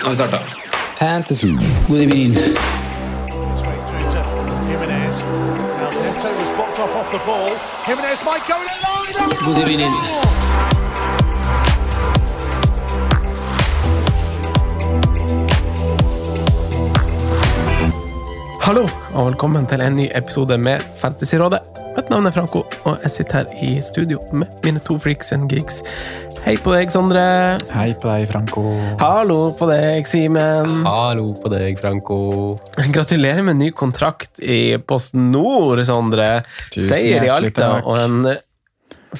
Nå har vi starta. Fantasy. God evening. God evening. Hallo, og velkommen til en ny episode med Fantasyrådet. Mitt navn er Franco, og jeg sitter her i studio med mine to freaks and geeks. Hei på deg, Sondre. Hei på deg, Franco. Hallo på deg, Simen. Hallo på deg, Franco. Gratulerer med ny kontrakt i Post Nord, Sondre. Tusen Seier i Alta og en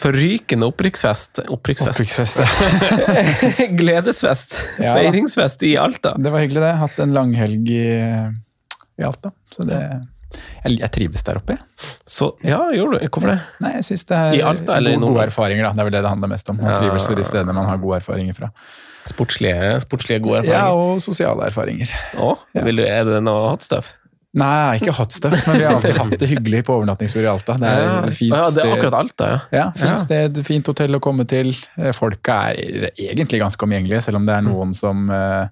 forrykende opprykksfest. Opprykksfest. Opprykksfest. ja. Gledesfest. Ja. Feiringsfest i Alta. Det var hyggelig, det. Hatt en langhelg i, i Alta. Så det jeg, jeg trives der oppe. Så, ja, gjorde du? Hvorfor det? Nei, jeg synes det er I Alta eller i gode, gode erfaringer. da. Det er vel det det handler mest om. Man Ja. trives de stedene man har gode erfaringer fra. Sportslige, sportslige gode Ja. Og sosiale erfaringer. Å, vil du, er det noe Nei, ikke hot stuff, men vi har alltid hatt det hyggelig på overnattingstur i Alta. Det er fint ja, det er akkurat Alta, ja. Ja, fint Ja. sted, fint hotell å komme til. Eh, Folka er egentlig ganske omgjengelige, selv om det er noen som, eh,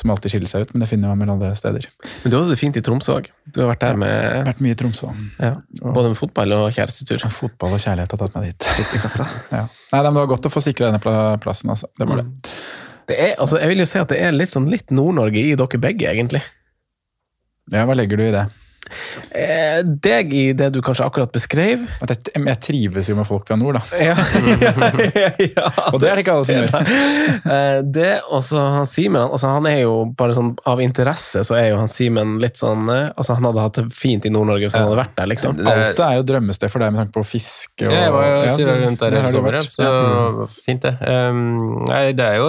som alltid skiller seg ut. Men det finner man vel alle steder. Men du hadde det fint i Tromsø òg. Du har vært der med har vært mye i Tromsø. ja, både med fotball og kjærestetur. Fotball og kjærlighet har tatt meg dit. Ja. Nei, men Det var godt å få sikra denne plassen, altså. Det var det. Det er, altså, jeg vil jo si at det er litt sånn litt Nord-Norge i dere begge, egentlig. Ja, Hva legger du i det? Eh, deg i det du kanskje akkurat beskrev. At jeg, jeg trives jo med folk fra nord, da. Ja, ja, Og det er det ikke alle som gjør. Eh, Det, også han Simen, altså han er jo bare sånn av interesse, så er jo han Simen litt sånn eh, Altså han hadde hatt det fint i Nord-Norge hvis han hadde vært der, liksom. Alt er jo drømmested for deg med tanke på fiske. Og, Ja, jeg var jo Ja, rundt der har hele sommeren, så fint det. Um, nei, det er jo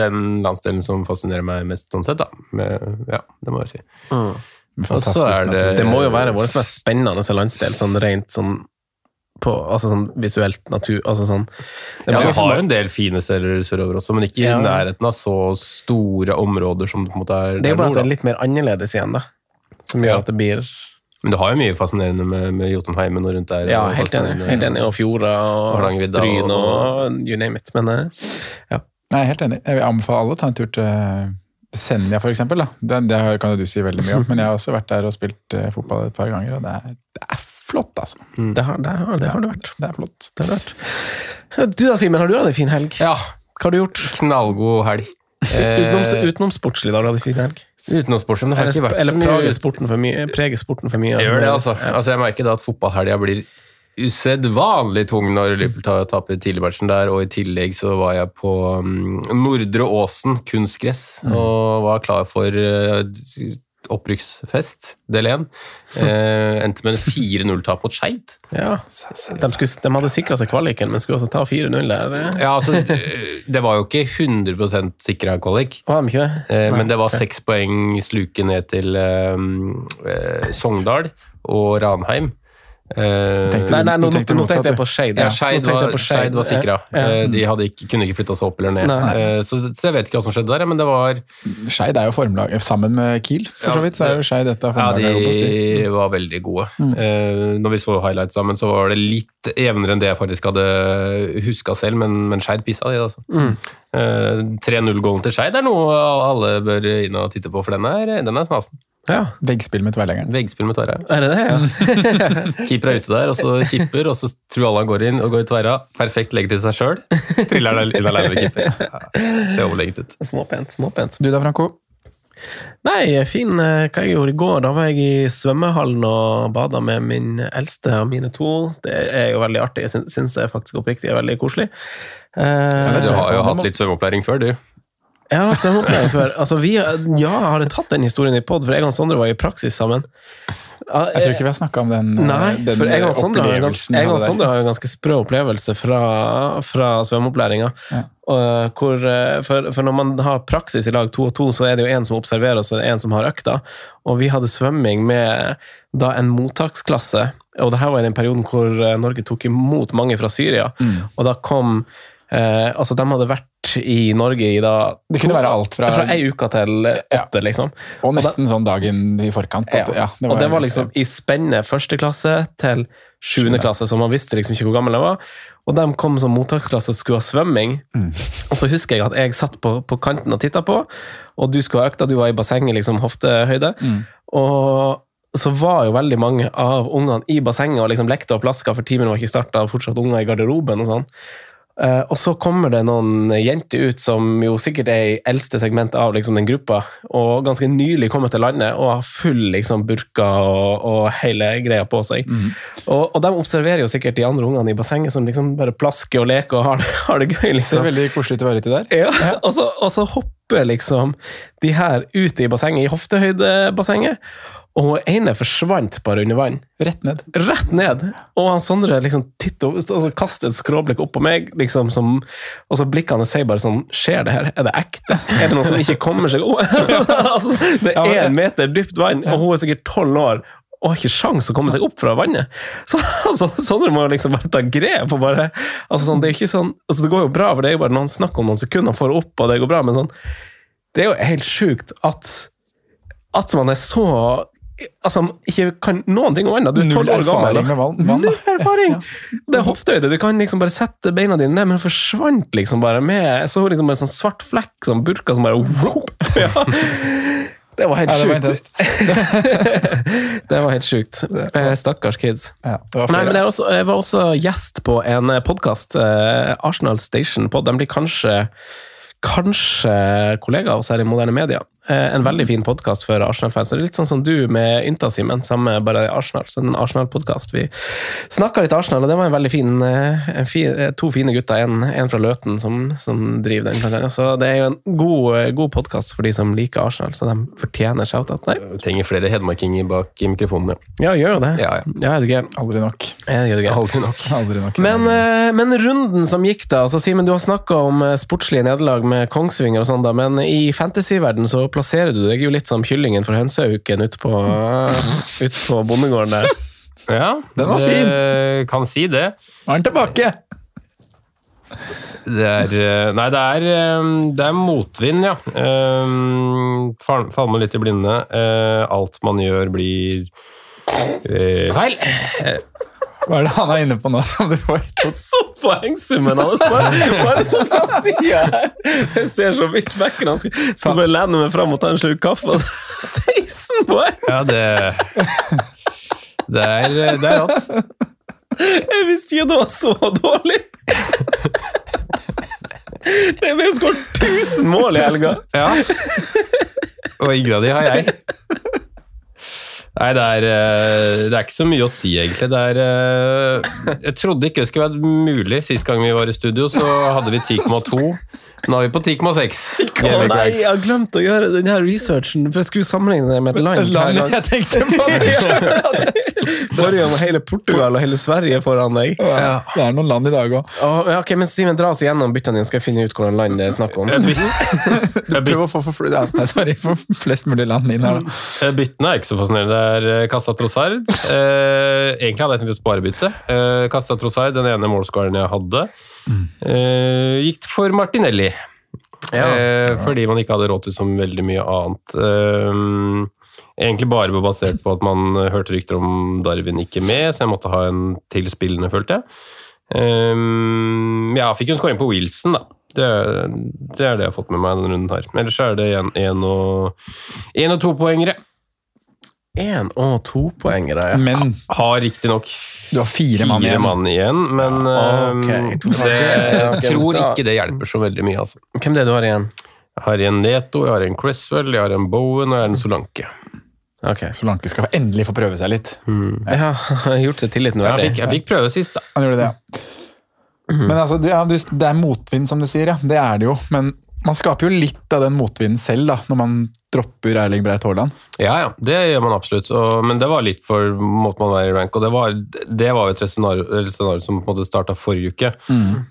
den landsdelen som fascinerer meg mest, sånn sett, da. Med, ja, det må jeg si. Med Og så er det- Det må jo være vår mest spennende landsdel, sånn rent sånn på, altså sånn visuelt natur altså sånn, det Ja, vi har jo en del fine steder sørover også, men ikke Ja. i nærheten av så store områder som det på en måte er Det er jo bare bare at det er litt mer annerledes igjen, da. Som gjør at det blir Men det har jo mye fascinerende med, med Jotunheimen og rundt der. Ja, helt enig. Helt enig. Og fjorda og Hardangervidda Stryn og- og you name it. Men ja. Nei, helt enig. Jeg vil anbefale alle å ta en tur til Senja, for eksempel. Da. Det, det kan jo du si veldig mye om, men jeg har også vært der og spilt uh, fotball et par ganger, og det er, det er flott, altså. det, har, det, har, det har det vært. Det er flott. Det har det vært. Du da, Simen, har du hatt en fin helg? Ja, Hva har du gjort? knallgod helg. Utenom, Eh, utenom sportslig, da har du hatt en fin helg? Utenom sportslig, men det har Eller, ikke vært eller så mye plager sporten for mye? Preger sporten for mye? Jeg gjør det, altså. altså jeg merker da at fotballhelga blir usedvanlig tung når Liverpool taper tidligmatchen der, og i tillegg så var jeg på um, Nordre Åsen kunstgress og var klar for uh, opprykksfest, del 1. Eh, endte med en 4-0-tap mot Skeid. Ja. De, skulle, de hadde sikra seg kvaliken, men skulle også ta 4-0 der. eh. Ja, altså, eh, det var jo ikke 100 sikra kvalik. Var de ikke det? Eh, Nei, men det var seks okay. poeng sluke ned til eh, eh, Sogndal og Ranheim. Eh, Tenkte Nei, nei, nå, tenkte nå, nå tenkte jeg på Skeid. Ja, Shade Skeid var, på Skeid var sikra. Ja. Eh, De hadde ikke, kunne ikke flytta seg opp eller ned. Eh, Så, så jeg vet ikke hva som skjedde der, men det var Skeid er jo formlag sammen med Kiel, for Ja, så vidt. Så er jo Skeid et av Ja, formlagene de. var veldig gode. Eh, Når vi så highlights sammen, så var det litt jevnere enn det jeg faktisk hadde huska selv, men, men Skeid pissa de, altså. Mm. Eh, 3-0-gålen til Skeid er noe alle bør inn og titte på, for den er, den er snasen. Ja. Veggspill med tverrleggeren. Veggspill med tverra. Er det det, ja? Keeper er ute der, og så kipper, og så tror alle han går inn og går i tverra. Perfekt legger til seg sjøl. Triller deg inn alene ved keeper. Ja, Ser overlegent ut. Småpent. småpent. Du da, Franco? Nei, fin. eh, Hva jeg gjorde i går? Da var jeg i svømmehallen og bada med min eldste av mine to. Det er jo veldig artig. Jeg syns- syns jeg faktisk oppriktig er veldig koselig. Eh, Du har jo hatt litt svømmeopplæring før, du. Jeg har hatt svømmeopplæring før. Altså, vi, ja, har jeg tatt den historien i pod, for jeg og Sondre var i praksis sammen. Jeg tror ikke vi har snakka om den, eh, Nei, den for jeg og Sondre har, har en ganske sprø opplevelse fra, fra svømmeopplæringa. Ja. Eh, for, for når man har praksis i lag to og to, så er det jo en som observerer, og så er det en som har økta. Og vi hadde svømming med da en mottaksklasse, og det her var i den perioden hvor eh, Norge tok imot mange fra Syria. Mm. Og da kom eh, Altså, de hadde vært i Norge i da Det kunne være alt fra, fra ei uke til åtte, liksom. Og nesten sånn dagen i forkant. At, ja. Ja, og det var liksom i spennet første klasse til sjuende klasse, så man visste liksom ikke hvor gammel jeg var. Og de kom som mottaksklasse og skulle ha svømming. Mm. Og så husker jeg at jeg satt på, på kanten og titta på, og du skulle ha økta, du var i bassenget, liksom hoftehøyde. Mm. Og så var jo veldig mange av ungene i bassenget og liksom lekte og plaska, for timen var ikke starta, og fortsatt unger i garderoben og sånn. Eh, og så kommer det noen jenter ut som jo sikkert er i eldste segment av liksom, den gruppa, og ganske nylig kommet til landet og har full liksom, burka og, og hele greia på seg. Og, og de observerer jo sikkert de andre ungene i bassenget som liksom bare plasker og leker og har, har det gøy. Det er veldig koselig til å være uti der. Ja, og så, og så hopper liksom de her ut i bassenget, i hoftehøydebassenget, og hun ene forsvant bare under vann. Rett ned. Rett ned! Og han Sondre liksom titter opp, kaster et skråblikk opp på meg, liksom som, og så blikkene sier bare sånn Skjer det her? Er det ekte? Er det noen som ikke kommer seg oh, altså, det er en meter dypt vann, og hun er sikkert tolv år. Og har ikke sjans å komme seg opp fra vannet. Så altså, Sondre må liksom bare ta grep. og bare, altså sånn, Det er ikke sånn, altså det går jo bra, for det er jo bare noen snakk om noen sekunder, han får opp, og det går bra, men sånn, det er jo helt sjukt at, at man er så Altså, ikke kan noen ting om vann. Du er Null tolv år gammel. erfaring med vann. vann. Null erfaring! Det er hoftehøyde. Du kan liksom bare sette beina dine ned, men hun forsvant liksom bare med Jeg så liksom en sånn svart flekk, sånn burka som bare ja. Det var helt Ja, det var sjukt. det var helt sjukt. Eh, Stakkars kids. Ja, Nei, men jeg, også, jeg var også gjest på en podkast, Arsenal Station Pod. De blir kanskje Kanskje kollega av oss her i Moderne Media. Eh, En veldig fin podkast for Arsenal-fans. Litt sånn som du med Ynta, Simen. Samme bare Arsenal. Så en Arsenal-podkast. Vi snakka litt Arsenal, og det var en veldig fin, eh, en fin eh, To fine gutter, en, en fra Løten, som, som driver den. Så det er jo en god, god podkast for de som liker Arsenal, så de fortjener shout-out. Trenger flere hedmarkinger bak i mikrofonene. ja, gjør jo det. Ja, ja. Ja, er du gæren? Aldri nok. Er. Aldri nok. Aldri nok. Men, men runden som gikk da, altså Simen, du har snakka om sportslige nederlag med Kongsvinger og sånn, da, men i fantasyverden så plasserer du deg jo litt som kyllingen for hønsehauken ute på, ut på bondegården der. Ja, Den var fin Kan si det. Nå er den tilbake! Det er eh, Nei, det er, eh, det er motvind, ja. Eh, Faller man litt i blinde. Eh, Alt man gjør, blir eh, feil. Hva er det han er inne på nå? som du får Så poengsummen hans! Bare, sånn fra sida her! Jeg ser så vidt vekk. Han skal, skal bare lene meg fram og ta en slurk kaffe. Altså. 16 poeng! Ja, det Det er, det er rått. Jeg visste ikke at det var så dårlig! Det er jo skåret 1000 mål i helga! Ja. Og ingen av de har jeg. Nei, det er, eh, det er ikke så mye å si, egentlig. Er, eh, jeg trodde ikke det skulle være mulig. Sist gang vi var i studio, så hadde vi 10,2. Nå er vi på 10,6. Nei, jeg har glemt å gjøre den her researchen, for jeg skulle sammenligne det med et land. land jeg tenkte på! Det, Forrige gang var hele Portugal og hele Sverige foran deg. ja. det er noen land i dag òg. Oh, ja, ok, men Simen, dra oss igjennom byttene dine, skal jeg finne ut hvordan land det er snakk om. Prøv å få for, ja, nei, sorry, for flest mulig land inn her. da. Eh, Byttene er ikke så fascinerende. Det er eh, Kassa Trossard. Eh, egentlig hadde jeg tenkt å spare bytte. Eh, Trossard, den ene målskåreren jeg hadde, eh, gikk for Martinelli. Eh, fordi man ikke hadde råd til så veldig mye annet. Uh, egentlig bare basert på at man hørte rykter om Darwin ikke med, så jeg måtte ha en til spillende, følte jeg. Um, ja, fikk jo en skåring på Wilson, da. Det, det er det jeg har fått med meg denne runden her. Ellers er det én og, en og to poengere. Én og topoengere, ja. Men Har riktignok du har fire mann fire igjen. mann igjen, men Ja, ok. eh, det, jeg tror ikke det hjelper så veldig mye, altså. Hvem det er du har igjen? Jeg har en Neto, jeg har en Cresswell, jeg har en Bowen og jeg har en Solanke. Okay. Solanke skal endelig få prøve seg litt. Ja, har gjort seg tilliten Jeg verdig. fikk, jeg fikk prøve sist, da. Han gjorde det, ja. Men altså, det, det er motvind, som du sier. ja. Det er det jo. Men man skaper jo litt av den motvinden selv, da, når man dropper Erling Breit Haaland. Ja, ja, det gjør man absolutt. Og, men det var litt for måten man var i rank, og det var, det var jo et scenario, eller scenario som på en måte starta forrige uke.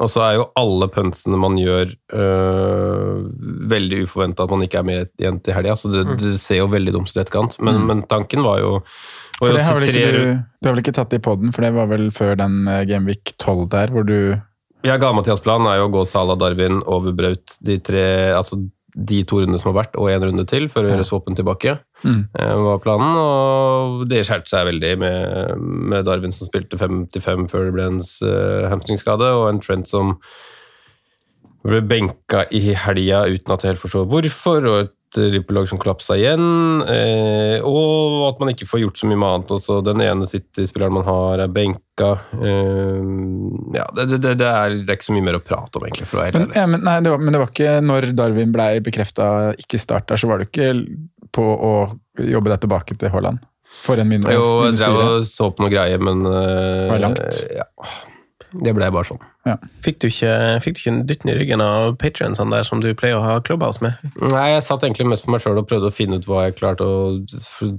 Og så er jo alle puntsene man gjør, øh, veldig uforventa at man ikke er med igjen til helga. Så det, det ser jo veldig dumt ut i etterkant. Men, men tanken var jo var For det har vel ikke du, du har vel ikke tatt det i poden, for det var vel før den eh, Gameweek 12 der, hvor du Ja, ga Mathias plan er jo å gå Salah, Darwin, over Braut, de tre Altså de to rundene som har vært, og én runde til, for å gjøre swappen tilbake. Mm. eh, var planen, og det skjærte seg veldig med, med Darwin som spilte 55 før det ble en uh, hamstringskade, og en Trent som ble benka i helga uten at jeg helt forstår hvorfor, og et Liverpool-lag som kollapsa igjen, eh, og at man ikke får gjort så mye annet. Også den ene City-spilleren man har, er benka. Eh, ja, det, det, det, er, det er ikke så mye mer å prate om, egentlig, Men, ja, men, nei, det var, men det var ikke når Darwin blei bekrefta ikke start der, så var du ikke på å jobbe deg tilbake til Haaland? For en minus, Jo, jeg drev og så på noe greier, men uh, Var det langt? Ja. Det ble bare sånn. Fikk du ikke, fikk du ikke en dytten i ryggen av patrionsene der som du pleier å ha Clubhouse med? Nei, jeg satt egentlig mest for meg sjøl og prøvde å finne ut hva jeg klarte å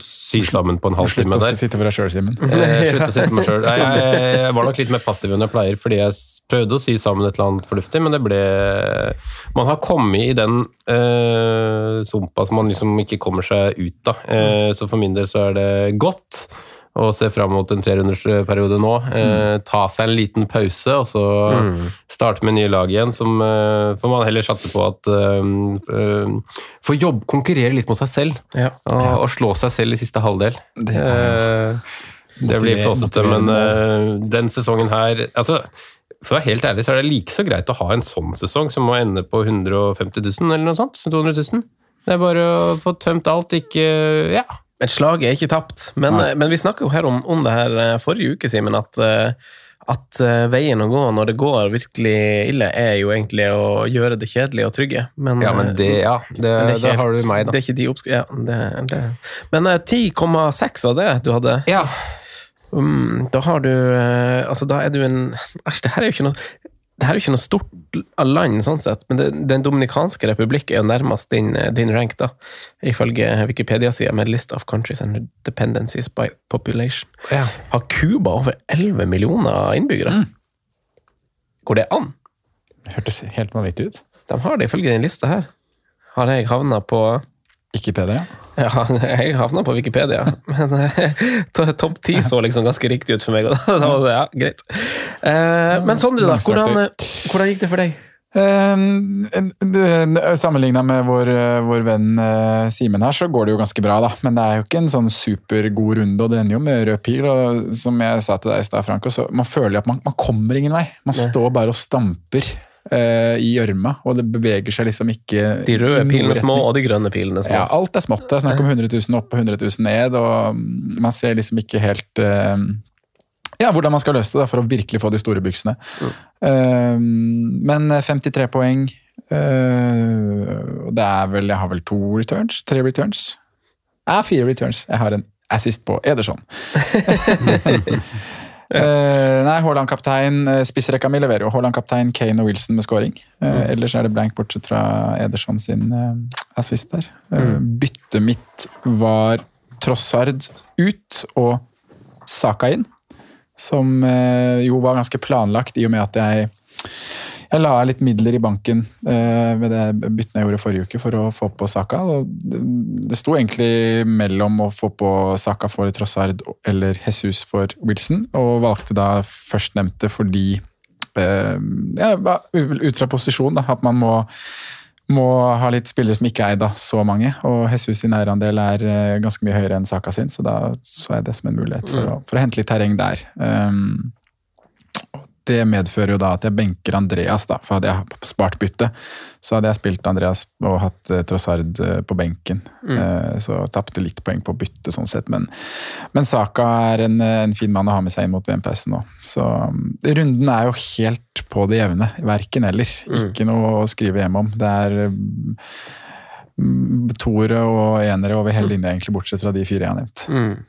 sy sammen på en Slutt å sitte for deg sjøl, Simen. Eh, Slutt å sitte for meg. Nei, Jeg, jeg var nok litt mer passiv enn jeg pleier, fordi jeg prøvde å sy sammen et eller annet fornuftig, men det ble Man har kommet i den eh, sumpa som man liksom ikke kommer seg ut av. Eh, så for min del så er det godt å se fram mot en trerundersperiode nå. Eh, ta seg en liten pause, og så starte med nye lag igjen. Som eh, får man heller satse på at eh, eh, Få jobb, konkurrere litt mot seg selv. Ja. Og, og slå seg selv i siste halvdel. Det Eh, det blir flåsete, men eh, den sesongen her altså, For å være helt ærlig så er det like så greit å ha en sånn sesong som å ende på 150 000 eller noe sånt. 200 000. Det er bare å få tømt alt, ikke Ja. Et slag er ikke tapt. Men, men vi snakka jo her om, om det her eh, forrige uke, Simen, at, eh, at eh, veien å gå når det går virkelig ille, er jo egentlig å gjøre det kjedelig og trygge. Men, Ja, men det, ja, det, men det helt, da har du meg, Det er ikke de oppsk... Ja, det, det. Men eh, 10,6 var det du hadde? Ja. Um, da har du eh, Altså, da er du en Æsj, det her er jo ikke noe det her er jo ikke noe stort land, sånn sett, men det, Den dominikanske republikk er jo nærmest din, din rank, da, ifølge Wikipedia-sida med List of Countries and Dependencies by Population. Ja. Har Cuba over 11 millioner innbyggere? Går det an? Det hørtes helt vanvittig ut. De har det ifølge den lista her. Har jeg havna på Wikipedia. Ja, jeg havna på Wikipedia, men eh, topp ti så liksom ganske riktig ut for meg. Og da, var det, ja, greit. Eh, men Sondre, da. Hvordan, eh, hvordan gikk det for deg? Sammenligna med vår, vår venn Simen her, så går det jo ganske bra, da. Men det er jo ikke en sånn supergod runde, og det ender jo med rød pil. Og som jeg sa til deg i stad, Franco, så man føler at man, man kommer ingen vei. Man står bare og stamper eh, i gjørma, og det beveger seg liksom ikke De røde pilene små, og de grønne pilene små. Ja, alt er smått. Det er snakk om 100 000 opp og 100 000 ned, og mm, man ser liksom ikke helt uh, ja, hvordan man skal løse det da, for å virkelig få de store byksene. Eh, men 53 poeng Uh, det er vel Jeg har vel to returns? Tre returns? Ja, fire returns. Jeg har en assist på Ederson. Eh, nei, Haaland-kaptein. eh, Spissrekka mi leverer jo Haaland-kaptein, Kane og Wilson med scoring. Eh, Ellers er det blank bortsett fra Ederson sin assist der. Eh, Byttet mitt var Trossard ut og Saka inn. Som jo var ganske planlagt i og med at jeg jeg la litt midler i banken eh, med det byttene jeg gjorde forrige uke for å få på Saka. Det, det sto egentlig mellom å få på Saka for Trossard eller Jesus for Wilson, og valgte da førstnevnte fordi eh, ja, Ut fra posisjon, da, at man må, må ha litt spillere som ikke er eid av så mange. Og Jesus sin eierandel er eh, ganske mye høyere enn Saka sin, så da så jeg det som en mulighet for, å, for å hente litt terreng der. Um, det medfører jo da at jeg benker Andreas, da. For hadde jeg spart bytte, så hadde jeg spilt Andreas og hatt uh, Trossard uh, på benken. Mm. Uh, så tapte litt poeng på bytte, sånn sett. Men, men Saka er en, en fin mann å ha med seg inn mot VM-pausen nå. Så um, runden er jo helt på det jevne. Verken eller. Mm. Ikke noe å skrive hjem om. Det er um, toere og enere over hele linja, egentlig, bortsett fra de fire jeg har nevnt. Mm.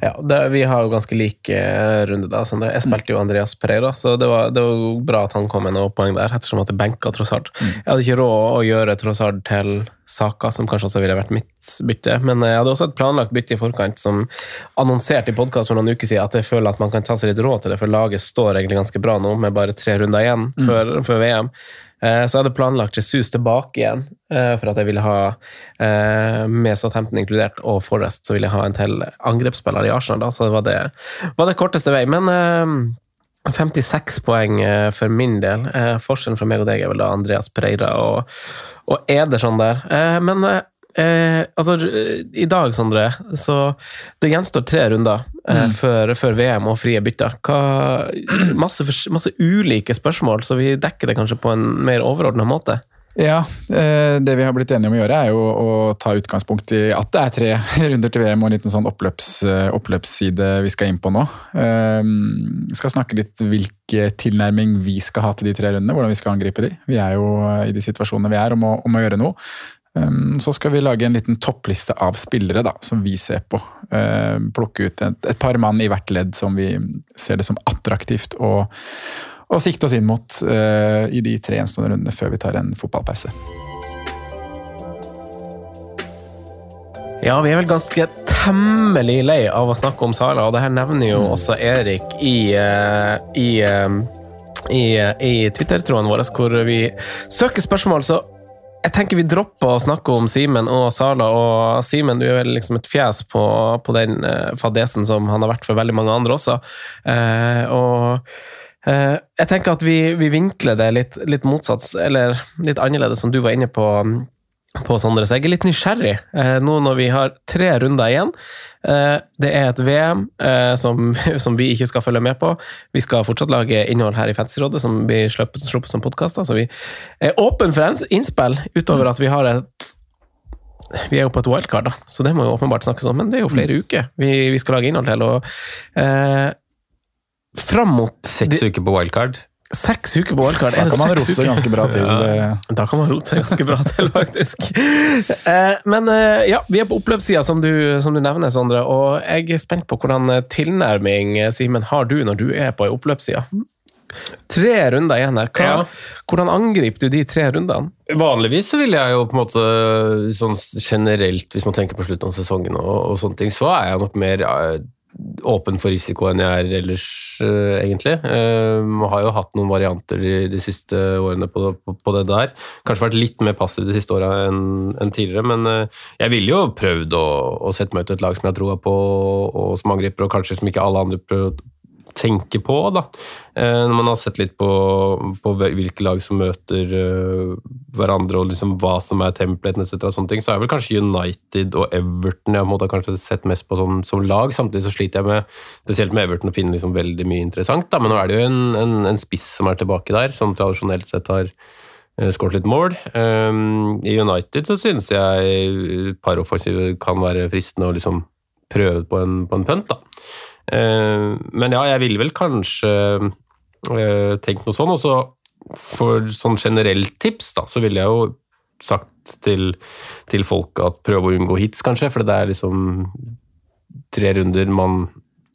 Ja, det, Vi har jo ganske lik eh, runde. da, Sondre. Jeg spilte jo Andreas Pereira, så det var, det var bra at han kom med noen poeng der, ettersom at jeg benka Trossard. Jeg hadde ikke råd å gjøre Trossard til Saka, som kanskje også ville vært mitt bytte. Men jeg hadde også et planlagt bytte i forkant, som annonserte i podkast for noen uker siden at jeg føler at man kan ta seg litt råd til det, for laget står egentlig ganske bra nå, med bare tre runder igjen før, før VM. Eh, Så jeg hadde planlagt Jesus tilbake igjen, eh, for at jeg ville ha, eh, med Southampton inkludert, og Forrest, så ville jeg ha en til angrepsspiller i Arsenal, da, så det var det, var det korteste vei. Men eh, 56 poeng for min del. Forskjellen fra meg og deg er vel da Andreas Pereira og, og Ederson der. Men altså, i dag, Sondre, så det gjenstår tre runder eh, før, før VM og frie bytter. Hva, masse, masse ulike spørsmål, så vi dekker det kanskje på en mer overordna måte. Ja, eh, det vi har blitt enige om å gjøre, er jo å ta utgangspunkt i at det er tre runder til VM og en liten sånn oppløps, eh, oppløpsside vi skal inn på nå. Vi skal snakke litt hvilken tilnærming vi skal ha til de tre rundene, hvordan vi skal angripe de. Vi er jo i de situasjonene vi er om å, om å gjøre noe. Um, Så skal vi lage en liten toppliste av spillere da, som vi ser på. Eh, Plukke ut et, et par mann i hvert ledd som vi ser det som attraktivt å, å sikte oss inn mot eh, i de tre gjenstående rundene før vi tar en fotballpause. Ja, vi er vel ganske temmelig lei av å snakke om Sala, og det her nevner jo også Erik i, eh, i, eh, i, i Twitter-tråden vår, hvor vi søker spørsmål. Så jeg tenker vi dropper å snakke om Simen og Sala. Og Simen, du er vel liksom et fjes på, på den eh, fadesen som han har vært for veldig mange andre også. Eh, og eh, jeg tenker at vi, vi vinkler det litt, litt motsatt, eller litt annerledes, som du var inne på på Sondre, så jeg er litt nysgjerrig eh, nå når vi har tre runder igjen. Eh, det er et VM eh, som, som vi ikke skal følge med på. Vi skal fortsatt lage innhold her i Fantasyrådet som blir sluppet, sluppet som podkaster, så vi er åpne for innspill utover at vi har et vi er jo på et wildcard, da, så det må jo åpenbart snakkes om, men det er jo flere uker vi, vi skal lage innhold til. og eh, Fram mot Seks uker på wildcard. Seks uker på wildcard. Da Er det kan man seks rote uker? ganske bra til. Ja. Da kan man rote ganske bra til, faktisk. Eh, Men eh, ja, vi er på oppløpssida, som, du- som du nevner, Sondre. Og jeg er spent på hvordan eh, tilnærming eh, Simen, har du når du er på ei oppløpsside. Tre runder igjen her. Hva, Ja. Hvordan angriper du de tre rundene? Vanligvis så vil jeg jo på en måte sånn generelt, hvis man tenker på slutten av sesongen og, og sånne ting, så er jeg nok mer eh, åpen for risiko enn jeg er ellers, eh, egentlig. Uh, har jo hatt noen varianter de, de siste årene på, på, på det der. Kanskje vært litt mer passiv de siste åra enn en tidligere, men uh, jeg ville jo prøvd å, å sette meg ut et lag som jeg har troa på, og som angriper, og kanskje som ikke alle andre prøver tenke på, da. Eh, Når man har sett litt på, på hvilke lag som møter eh, hverandre, og liksom hva som er templeten etc., sånne ting, så er vel kanskje United og Everton jeg har kanskje sett mest på som, som lag. Samtidig så sliter jeg med, spesielt med Everton, å finne liksom veldig mye interessant. Da. Men nå er det jo en, en, en spiss som er tilbake der, som tradisjonelt sett har eh, skåret litt mål. Um, I United så synes jeg et kan være fristende å liksom prøve på en, på en punt, da. Eh, men ja, jeg ville vel kanskje uh, tenkt noe sånn. Og så for sånn generelt tips, da, så ville jeg jo sagt til, til folk at prøve å unngå hits, kanskje. For det er liksom tre runder man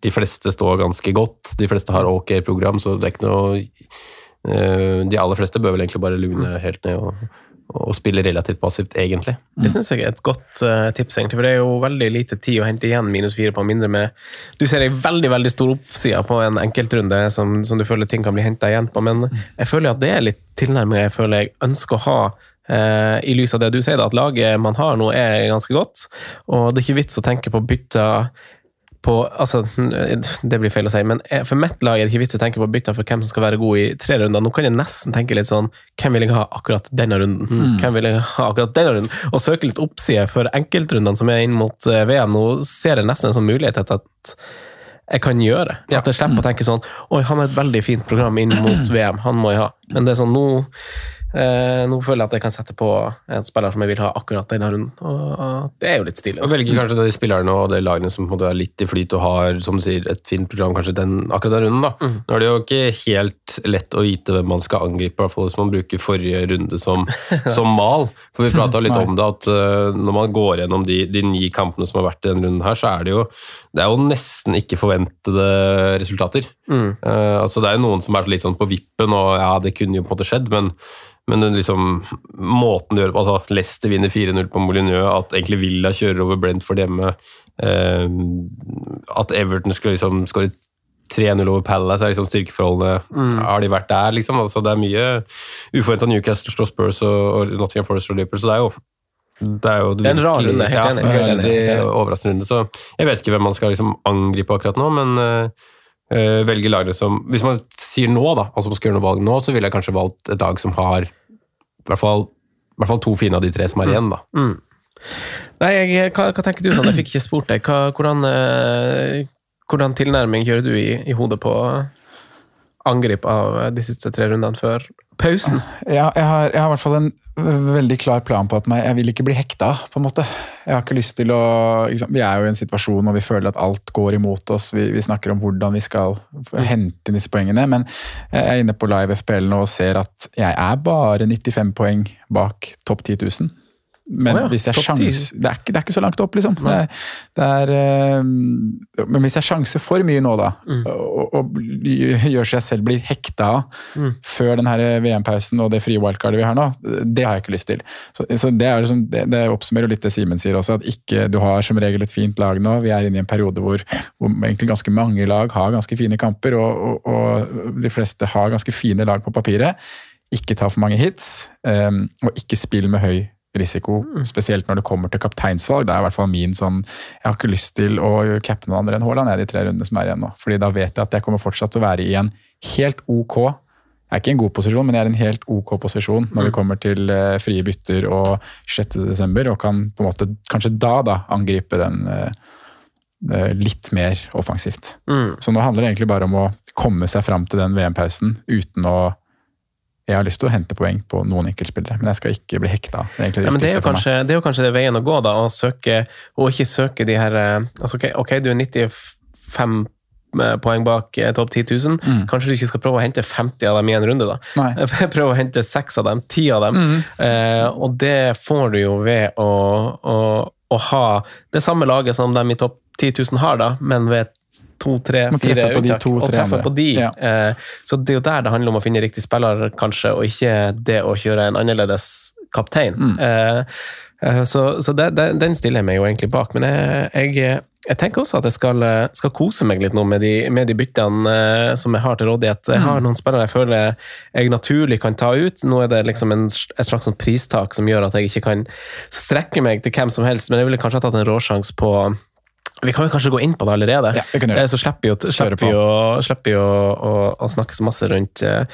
De fleste står ganske godt. De fleste har ok program, så det er ikke noe eh, De aller fleste bør vel egentlig bare lune helt ned og, og spille relativt passivt, egentlig. Det syns jeg er et godt uh, tips, egentlig, for det er jo veldig lite tid å hente igjen minus fire på mindre med Du ser ei veldig veldig stor oppside på en enkeltrunde som, som du føler ting kan bli henta igjen på, men jeg føler at det er litt tilnærming jeg føler jeg ønsker å ha. uh, I lys av det du sier, da, at laget man har nå er ganske godt, og det er ikke vits å tenke på bytter på, altså, det blir feil å si, men for mitt lag er det ikke vits å tenke på bytter for hvem som skal være god i tre runder. Nå kan jeg nesten tenke litt sånn Hvem vil jeg ha akkurat denne runden? Mm. Hvem vil jeg ha akkurat denne runden? Og søke litt oppside for enkeltrundene som er inn mot eh, VM. Nå ser jeg nesten en sånn mulighet til at jeg kan gjøre. At jeg slipper å tenke sånn Oi, han har et veldig fint program inn mot VM, han må jeg ha. Men det er sånn, nå Eh, nå føler jeg at jeg kan sette på en spiller som jeg vil ha akkurat denne runden. og Det er jo litt stilig. Og velger kanskje de spillerne og de lagene som på en måte er litt i flyt og har som du sier, et fint program kanskje den, akkurat den runden. da. Mm. Nå er det jo ikke helt lett å vite hvem man skal angripe, i hvert fall hvis man bruker forrige runde som, som mal. For vi prata litt om det, at uh, når man går gjennom de, de ni kampene som har vært i denne runden her, så er det jo, det er jo nesten ikke forventede resultater. Mm. Uh, altså Det er jo noen som er litt sånn på vippen, og ja, det kunne jo på en måte skjedd, men men den liksom, måten du gjør det på altså Leicester vinner 4-0 på Molyneux, at egentlig Villa kjører over Brentford hjemme, eh, at Everton skulle liksom skåre 3-0 over Palace, er liksom styrkeforholdene Mm. Har de vært der, liksom? Altså, det er mye uforventa Newcastle slår Spurs og, og Nottingham Forest slår Liverpool, så det er jo det er, jo Det en rar runde, helt enig, Ja, veldig overraskende runde. Så jeg vet ikke hvem man skal liksom angripe akkurat nå, men uh, velge lagene som Hvis man sier nå, da, altså man skal gjøre noe valg nå, så ville jeg kanskje valgt et lag som har i hvert fall, i hvert fall to fine av de tre som er igjen, da. Mm. Nei, jeg, hva, hva tenker du sånn? Jeg fikk ikke spurt deg. Hva, hvordan, eh, hvordan tilnærming gjør du i, i hodet på angrip av de siste tre rundene før pausen? Ja, jeg, har, jeg har i hvert fall en veldig klar plan på at jeg vil ikke bli hekta, på en måte. Jeg har ikke lyst til å? Vi er jo i en situasjon hvor vi føler at alt går imot oss. Vi, vi snakker om hvordan vi skal hente inn disse poengene, men jeg er inne på live FPL nå og ser at jeg er bare 95 poeng bak topp 10 000. Men oh ja, hvis det, er ikke, det er ikke så langt opp, liksom. Det, er- det er, eh, men hvis jeg sjanser for mye nå, da, Mm. og, og gjør så jeg selv blir hekta Mm. før den VM-pausen og det frie wildcardet vi har nå, det har jeg ikke lyst til. Så, så det, er liksom, det, det oppsummerer litt det Simen sier også, at ikke, du har som regel et fint lag nå. Vi er inne i en periode hvor, hvor egentlig ganske mange lag har ganske fine kamper, og, og, og de fleste har ganske fine lag på papiret. Ikke ta for mange hits, um, og ikke spill med høy risiko, spesielt når det kommer til kapteinsvalg. Det er i hvert fall min sånn Jeg har ikke lyst til å cappe noen andre enn Haaland jeg, de tre rundene som er igjen nå. fordi da vet jeg at jeg kommer fortsatt til å være i en helt ok Jeg er ikke i en god posisjon, men jeg er i en helt ok posisjon når vi kommer til uh, frie bytter og 6.12. og kan på en måte kanskje da da angripe den uh, litt mer offensivt. Mm. Så nå handler det egentlig bare om å komme seg fram til den VM-pausen uten å jeg har lyst til å hente poeng på noen enkeltspillere, men jeg skal ikke bli hekta. Det er det Ja, det er, kanskje, det er jo kanskje det veien å gå, da, å søke, og ikke søke de her eh, altså, ok, ok, du er 95 poeng bak eh, topp 10 000. Mm. Kanskje du ikke skal prøve å hente 50 av dem i en runde, da. Prøv å hente 6 av dem, 10 av dem. Mm. Eh, og det får du jo ved å, å, å ha det samme laget som dem i topp 10 000 har, da, men ved to, tre, fire uttak. og treffer på de. Ja. Eh, så det er jo der det handler om å finne riktig spiller, kanskje, og ikke det å kjøre en annerledes kaptein. Mm. Eh, eh, så så det, det, den stiller jeg meg jo egentlig bak. Men jeg, jeg, jeg tenker også at jeg skal, skal kose meg litt nå med de, med de byttene eh, som jeg har til rådighet. Jeg Mm. har noen spillere jeg føler jeg naturlig kan ta ut. Nå er det liksom en, et slags sånn pristak som gjør at jeg ikke kan strekke meg til hvem som helst, men jeg ville kanskje ha tatt en råsjanse på vi kan jo kanskje gå inn på det allerede, Ja, det. Eh, så slipper vi å, slipper vi å, slipper vi å, å snakke så masse rundt, eh,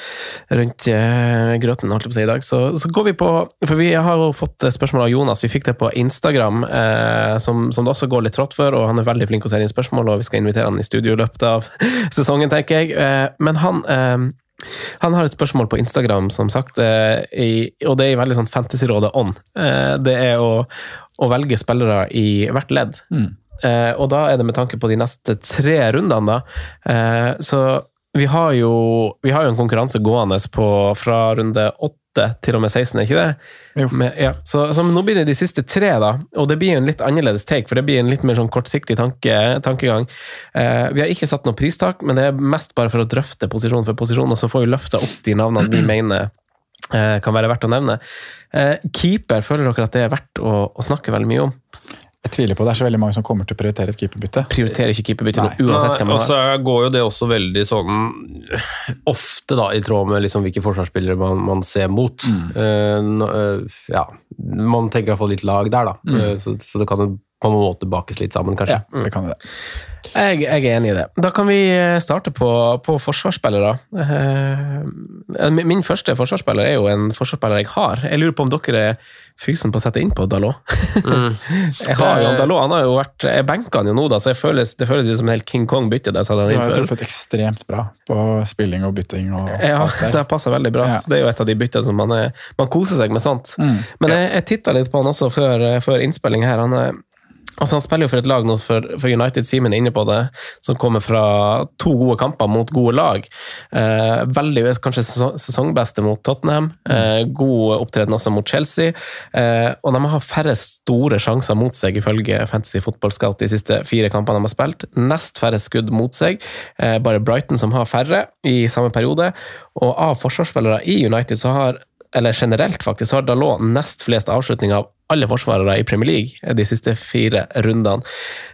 rundt eh, grøten holdt på å si i dag. Så, så går vi på For vi har jo fått spørsmål av Jonas. Vi fikk det på Instagram, eh, som, som det også går litt trått for. Og han er veldig flink å sende inn spørsmål, og vi skal invitere han i studio i løpet av sesongen, tenker jeg. Eh, men han eh, han har et spørsmål på Instagram, som sagt, i, og det er i veldig sånn Fantasyrådet ånd. Det er å, å velge spillere i hvert ledd. Mm. Eh, og da er det med tanke på de neste tre rundene, da. Eh, så vi har, jo, vi har jo en konkurranse gående på, fra runde 8 til og med 16, er ikke det? Jo. Med, ja. så, så nå blir det de siste tre, da. Og det blir en litt annerledes take, for det blir en litt mer sånn kortsiktig tanke, tankegang. Eh, vi har ikke satt noe pristak, men det er mest bare for å drøfte posisjon for posisjon, og så får vi løfta opp de navnene vi mener eh, kan være verdt å nevne. Eh, keeper, føler dere at det er verdt å, å snakke veldig mye om? Jeg tviler på det. Er så veldig mange som kommer til å prioritere et keeperbytte. Prioriterer ikke keeperbytte Nei. uansett hvem og så går jo det også veldig sånn ofte da, i tråd med liksom hvilke forsvarsspillere man, man ser mot. Mm. eh, ja, man tenker iallfall litt lag der, da. Eh, så, så det kan på en måte bakes litt sammen, kanskje. Ja, det kan det. Jeg, jeg er enig i det. Da kan vi eh, starte på, på forsvarsspillere. Eh, min første forsvarsspiller er jo en forsvarsspiller jeg har. Jeg lurer på om dere er fysen på å sette inn på Dalot. Mm. jeg har jo Dalot, han har jo vært Jeg benker han jo nå, da, så føles, det føles jo som en helt King Kong-bytte. Du har truffet ekstremt bra på spilling og bytting. Og ja, det passer veldig bra. Ja. det er jo et av de byttene som man, er, man koser seg med sånt. Mm. Men jeg, jeg titta litt på han også før, før innspilling her. Han er Altså Han spiller jo for et lag nå for, for United, Simen er inne på det, som kommer fra to gode kamper mot gode lag. Eh, veldig, Kanskje sesongbeste mot Tottenham. Eh, god opptreden også mot Chelsea. Eh, og de har færre store sjanser mot seg, ifølge Fantasy Football Scout, de siste fire kampene de har spilt. Nest færre skudd mot seg. Eh, bare Brighton som har færre i samme periode. Og av forsvarsspillere i United så har eller generelt faktisk, har Dalot nest flest avslutninger av alle forsvarere i Premier League de siste fire rundene.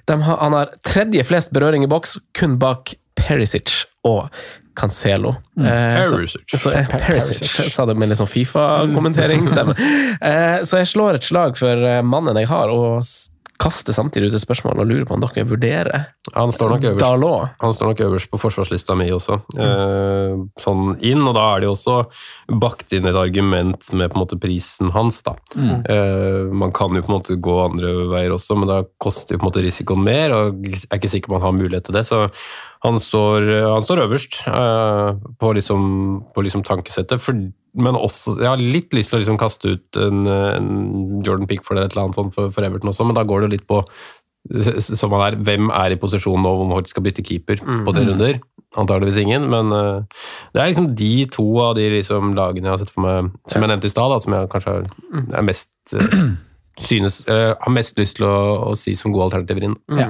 Har, han har tredje flest berøring i boks, kun bak Perisic og Cancelo. Mm. Eh, Perisic. Så, så, eh, Perisic. sa det med litt sånn Fifa-kommenteringsstemme. eh, så jeg slår et slag for eh, mannen jeg har, og kaster samtidig ut et spørsmål og lurer på om dere vurderer Han står nok øverst, han står nok øverst på forsvarslista mi også. Mm. Eh, sånn inn, og da er det jo også bakt inn et argument med på en måte prisen hans, da. Mm. Eh, man kan jo på en måte gå andre veier også, men da koster jo på en måte risikoen mer, og jeg er ikke sikker man har mulighet til det. så han står, han står øverst eh, på, liksom, på liksom tankesettet. For, men også, jeg har litt lyst til å liksom kaste ut en, en Jordan Pickford eller et eller annet sånt for, for, Everton også, men da går det litt på som han er, hvem er i posisjon nå om Hort skal bytte keeper mm. på tre runder. Antakeligvis ingen, men uh, det er liksom de to av de liksom, lagene jeg har sett for meg, som jeg nevnte i stad, som jeg kanskje er, mm. er mest uh, synes, uh, har mest lyst til å, å, si som gode alternativer inn. Mm. Ja.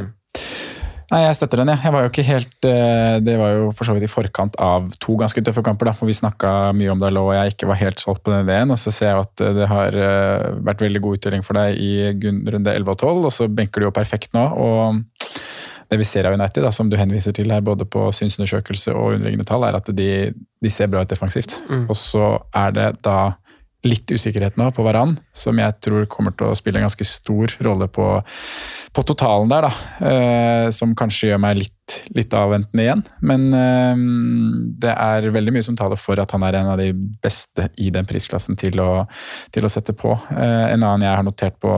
Nei, Jeg støtter den. Ja. Jeg var jo ikke helt, eh, Det var jo for så vidt i forkant av to ganske tøffe kamper. da, hvor Vi snakka mye om Dalot og jeg ikke var helt solgt på den ideen. og Så ser jeg at eh, det har eh, vært veldig god utdeling for deg i runde 11 og 12, og så benker du jo perfekt nå. og det vi ser av United, da, som du henviser til her, både på synsundersøkelse og underliggende tall, er at de, de ser bra ut defensivt. Mm. Og så er det da litt usikkerhet nå på Varan, som jeg tror kommer til å spille en ganske stor rolle på, på totalen der. da, eh, Som kanskje gjør meg litt, litt avventende igjen. Men eh, det er veldig mye som taler for at han er en av de beste i den prisklassen til å, til å sette på. Eh, en annen jeg har notert på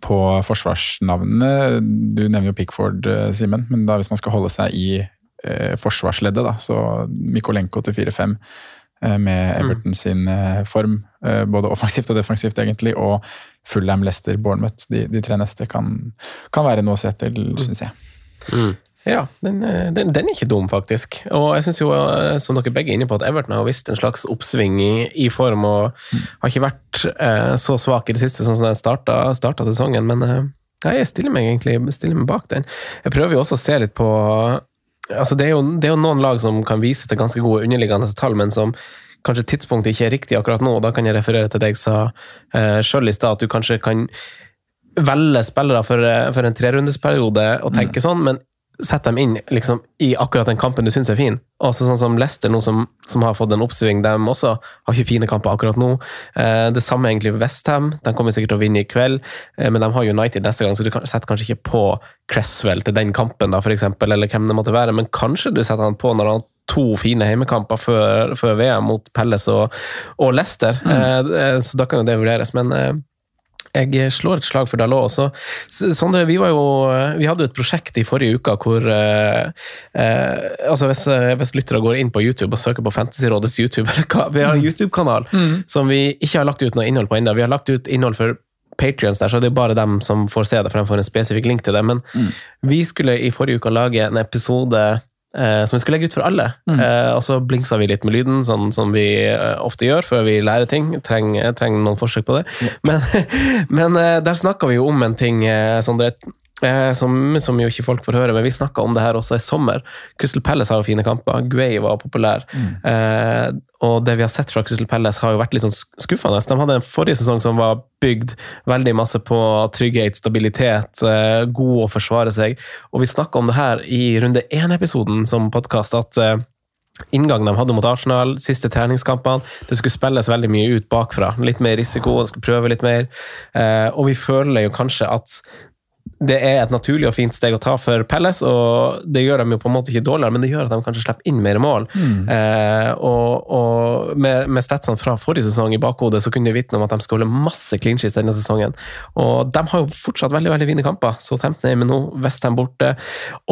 på forsvarsnavnene Du nevner jo Pickford, eh, Simen, men da hvis man skal holde seg i eh, forsvarsleddet, da, så Mikolenko til 4-5 Eh, med mm. Everton sin eh, form, eh, både offensivt og defensivt, egentlig, og Fullham, Leicester, Bournemouth. De, de tre neste kan, kan, være noe å se etter, mm. syns jeg. Mm. Ja, den, den, den, er ikke dum, faktisk. Og jeg syns jo, som dere begge er inne på, at Everton har visst en slags oppsving i, i form, og mm. har ikke vært eh, så svak i det siste, sånn som den starta, starta sesongen. Men eh, jeg stiller meg egentlig stiller meg bak den. Jeg prøver jo også å se litt på altså det, er jo, det er jo noen lag som kan vise til ganske gode underliggende tall, men som kanskje tidspunktet ikke er riktig akkurat nå. og Da kan jeg referere til det jeg sa uh, sjøl i stad, at du kanskje kan velge spillere for, eh, for en trerundesperiode og tenke mm. sånn, men sett dem inn liksom, i akkurat den kampen du syns er fin. Også sånn som Leicester, nå som, som, har fått en oppsving, de også har ikke fine kamper akkurat nå. Eh, det samme egentlig Westham. De kommer sikkert til å vinne i kveld, eh, men de har United neste gang, så du setter kanskje ikke på Cresswell til den kampen, da, for eksempel, eller hvem det måtte være, men kanskje du setter han på når han har to fine heimekamper før, før VM mot Pelles og, og Leicester. Mm. Eh, eh så da kan jo det vurderes. men eh, jeg slår et slag for Dalot også. Sondre, vi, jo, vi hadde jo et prosjekt i forrige uke hvor eh, eh, altså hvis, eh, hvis, lyttere går inn på YouTube og søker på Fantasyrådets YouTube Vi har en mm. YouTube-kanal mm. som vi ikke har lagt ut noe innhold på ennå. Vi har lagt ut innhold for Patrions der, så det er bare dem som får se det, for de får en spesifikk link til det. Men mm. vi skulle i forrige uke lage en episode eh, som vi skulle legge ut for alle. Mm. Eh, og så blingsa vi litt med lyden, sånn som vi eh, ofte gjør før vi lærer ting. Trenger, trenger noen forsøk på det. Mm. Men, men eh, der snakka vi jo om en ting, eh, Sondre. Eh, som, som, jo ikke folk får høre, men vi snakka om det her også i sommer. Crystal Palace har jo fine kamper. Guay var populær. Mm. Eh, og det vi har sett fra Crystal Palace, har jo vært litt sånn skuffende. De hadde en forrige sesong som var bygd veldig masse på trygghet, stabilitet, eh, god å forsvare seg. Og vi snakka om det her i runde én-episoden som podkast, at eh, inngangen de hadde mot Arsenal, siste treningskampene. Det skulle spilles veldig mye ut bakfra. Litt mer risiko, de skulle prøve litt mer. Eh, og vi føler jo kanskje at det er et naturlig og fint steg å ta for Pelles, og det gjør dem jo på en måte ikke dårligere, men det gjør at de kanskje slipper inn mer mål. Mm. Eh, og og med, med statsene fra forrige sesong i bakhodet, så kunne det vitne om at de skal holde masse clean sheets denne sesongen. Og de har jo fortsatt veldig veldig fine kamper. Så 15 er med nå, Westham borte,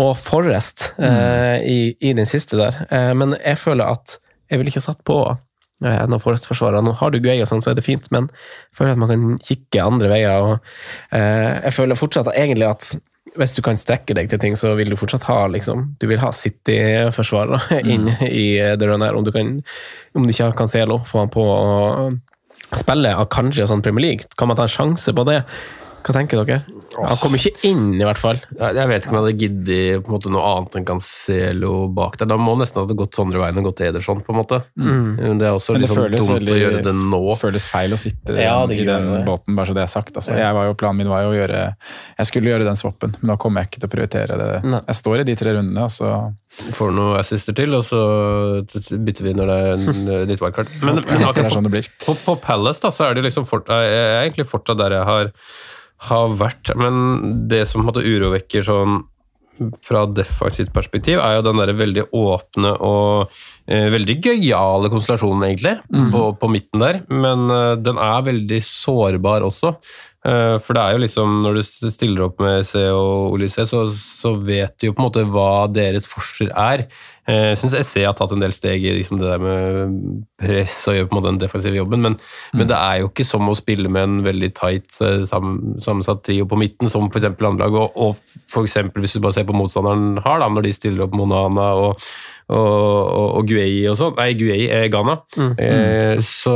og Forrest eh, i, i den siste der. Eh, men jeg føler at jeg ville ikke ha satt på eh, noen Forrest-forsvarere. Nå har du og sånn, så er det fint, men jeg føler at man kan kikke andre veier. og eh, Jeg føler fortsatt at egentlig at hvis du kan strekke deg til ting, så vil du fortsatt ha liksom, du vil ha City-forsvarere inn i det rundet her. Om du, kan, om du ikke har Cancelo, få han på å spille av kanskje sånn Premier League. Kan man ta en sjanse på det? Hva tenker dere? Han kommer ikke inn, i hvert fall. Jeg vet ikke om jeg hadde giddet på en måte noe annet enn Cancelo bak der. Da må nesten ha gått andre veien og gått til Ederson, på en måte. Mm. Det er også det litt sånn dumt veldig å gjøre det nå. Det føles feil å sitte Ja, i den det. båten, bare så det er sagt. Altså. Jeg var jo, planen min var jo å gjøre Jeg skulle gjøre den swappen, men da kommer jeg ikke til å prioritere det. Nei. Jeg står i de tre rundene, og så Får noen assister til, og så bytter vi når det er en- ditt wildcard. Men, men akkurat sånn det blir. på, på Palace da, så er det liksom fort, jeg er egentlig fortsatt der jeg har, har vært. Men det som på urovekker sånn fra defensivt perspektiv, er jo den der veldig åpne og veldig gøyale konstellasjonen, egentlig, på, på midten der. Men eh, den er veldig sårbar også. Eh, for det er jo liksom, når du stiller opp med SE og Olise, så, så vet du jo på en måte hva deres forser er. Eh, Jeg syns SE har tatt en del steg i liksom det der med press og gjør på en måte den defensive jobben, men, men det er jo ikke som å spille med en veldig tight eh, sam, sammensatt trio på midten, som f.eks. andre lag. Og, og for eksempel, hvis du bare ser på motstanderen har, da, når de stiller opp Monana og, og, og, Guei og sånn Nei, Guei er Ghana. Eh, så,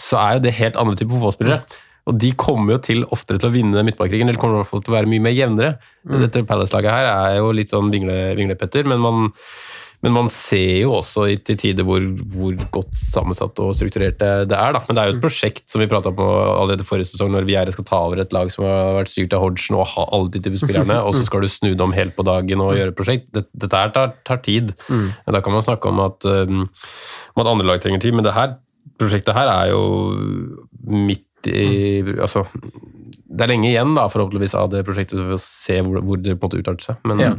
så er jo det helt andre typer fotballspillere. Og de kommer jo til oftere til å vinne midtbakkrigen, eller kommer i hvert fall til å være mye mer jevnere. Dette Palace-laget her er jo litt sånn vingle- vinglepetter, men man, men man ser jo også i, til tider hvor, hvor godt sammensatt og strukturert det, det er. Da. Men det er jo et prosjekt som vi prata om allerede forrige sesong, når Viere skal ta over et lag som har vært styrt av Hodgson og ha alle de typer spillerne, og så skal du snu det om helt på dagen og gjøre et prosjekt. Dette, dette her tar, tar tid. Da kan man snakke om at, um, om at andre lag trenger tid, men det her prosjektet her er jo midt i Altså, det er lenge igjen, da, forhåpentligvis, av det prosjektet, så vi får se hvor, hvor det på en måte utarter seg. Men Ja.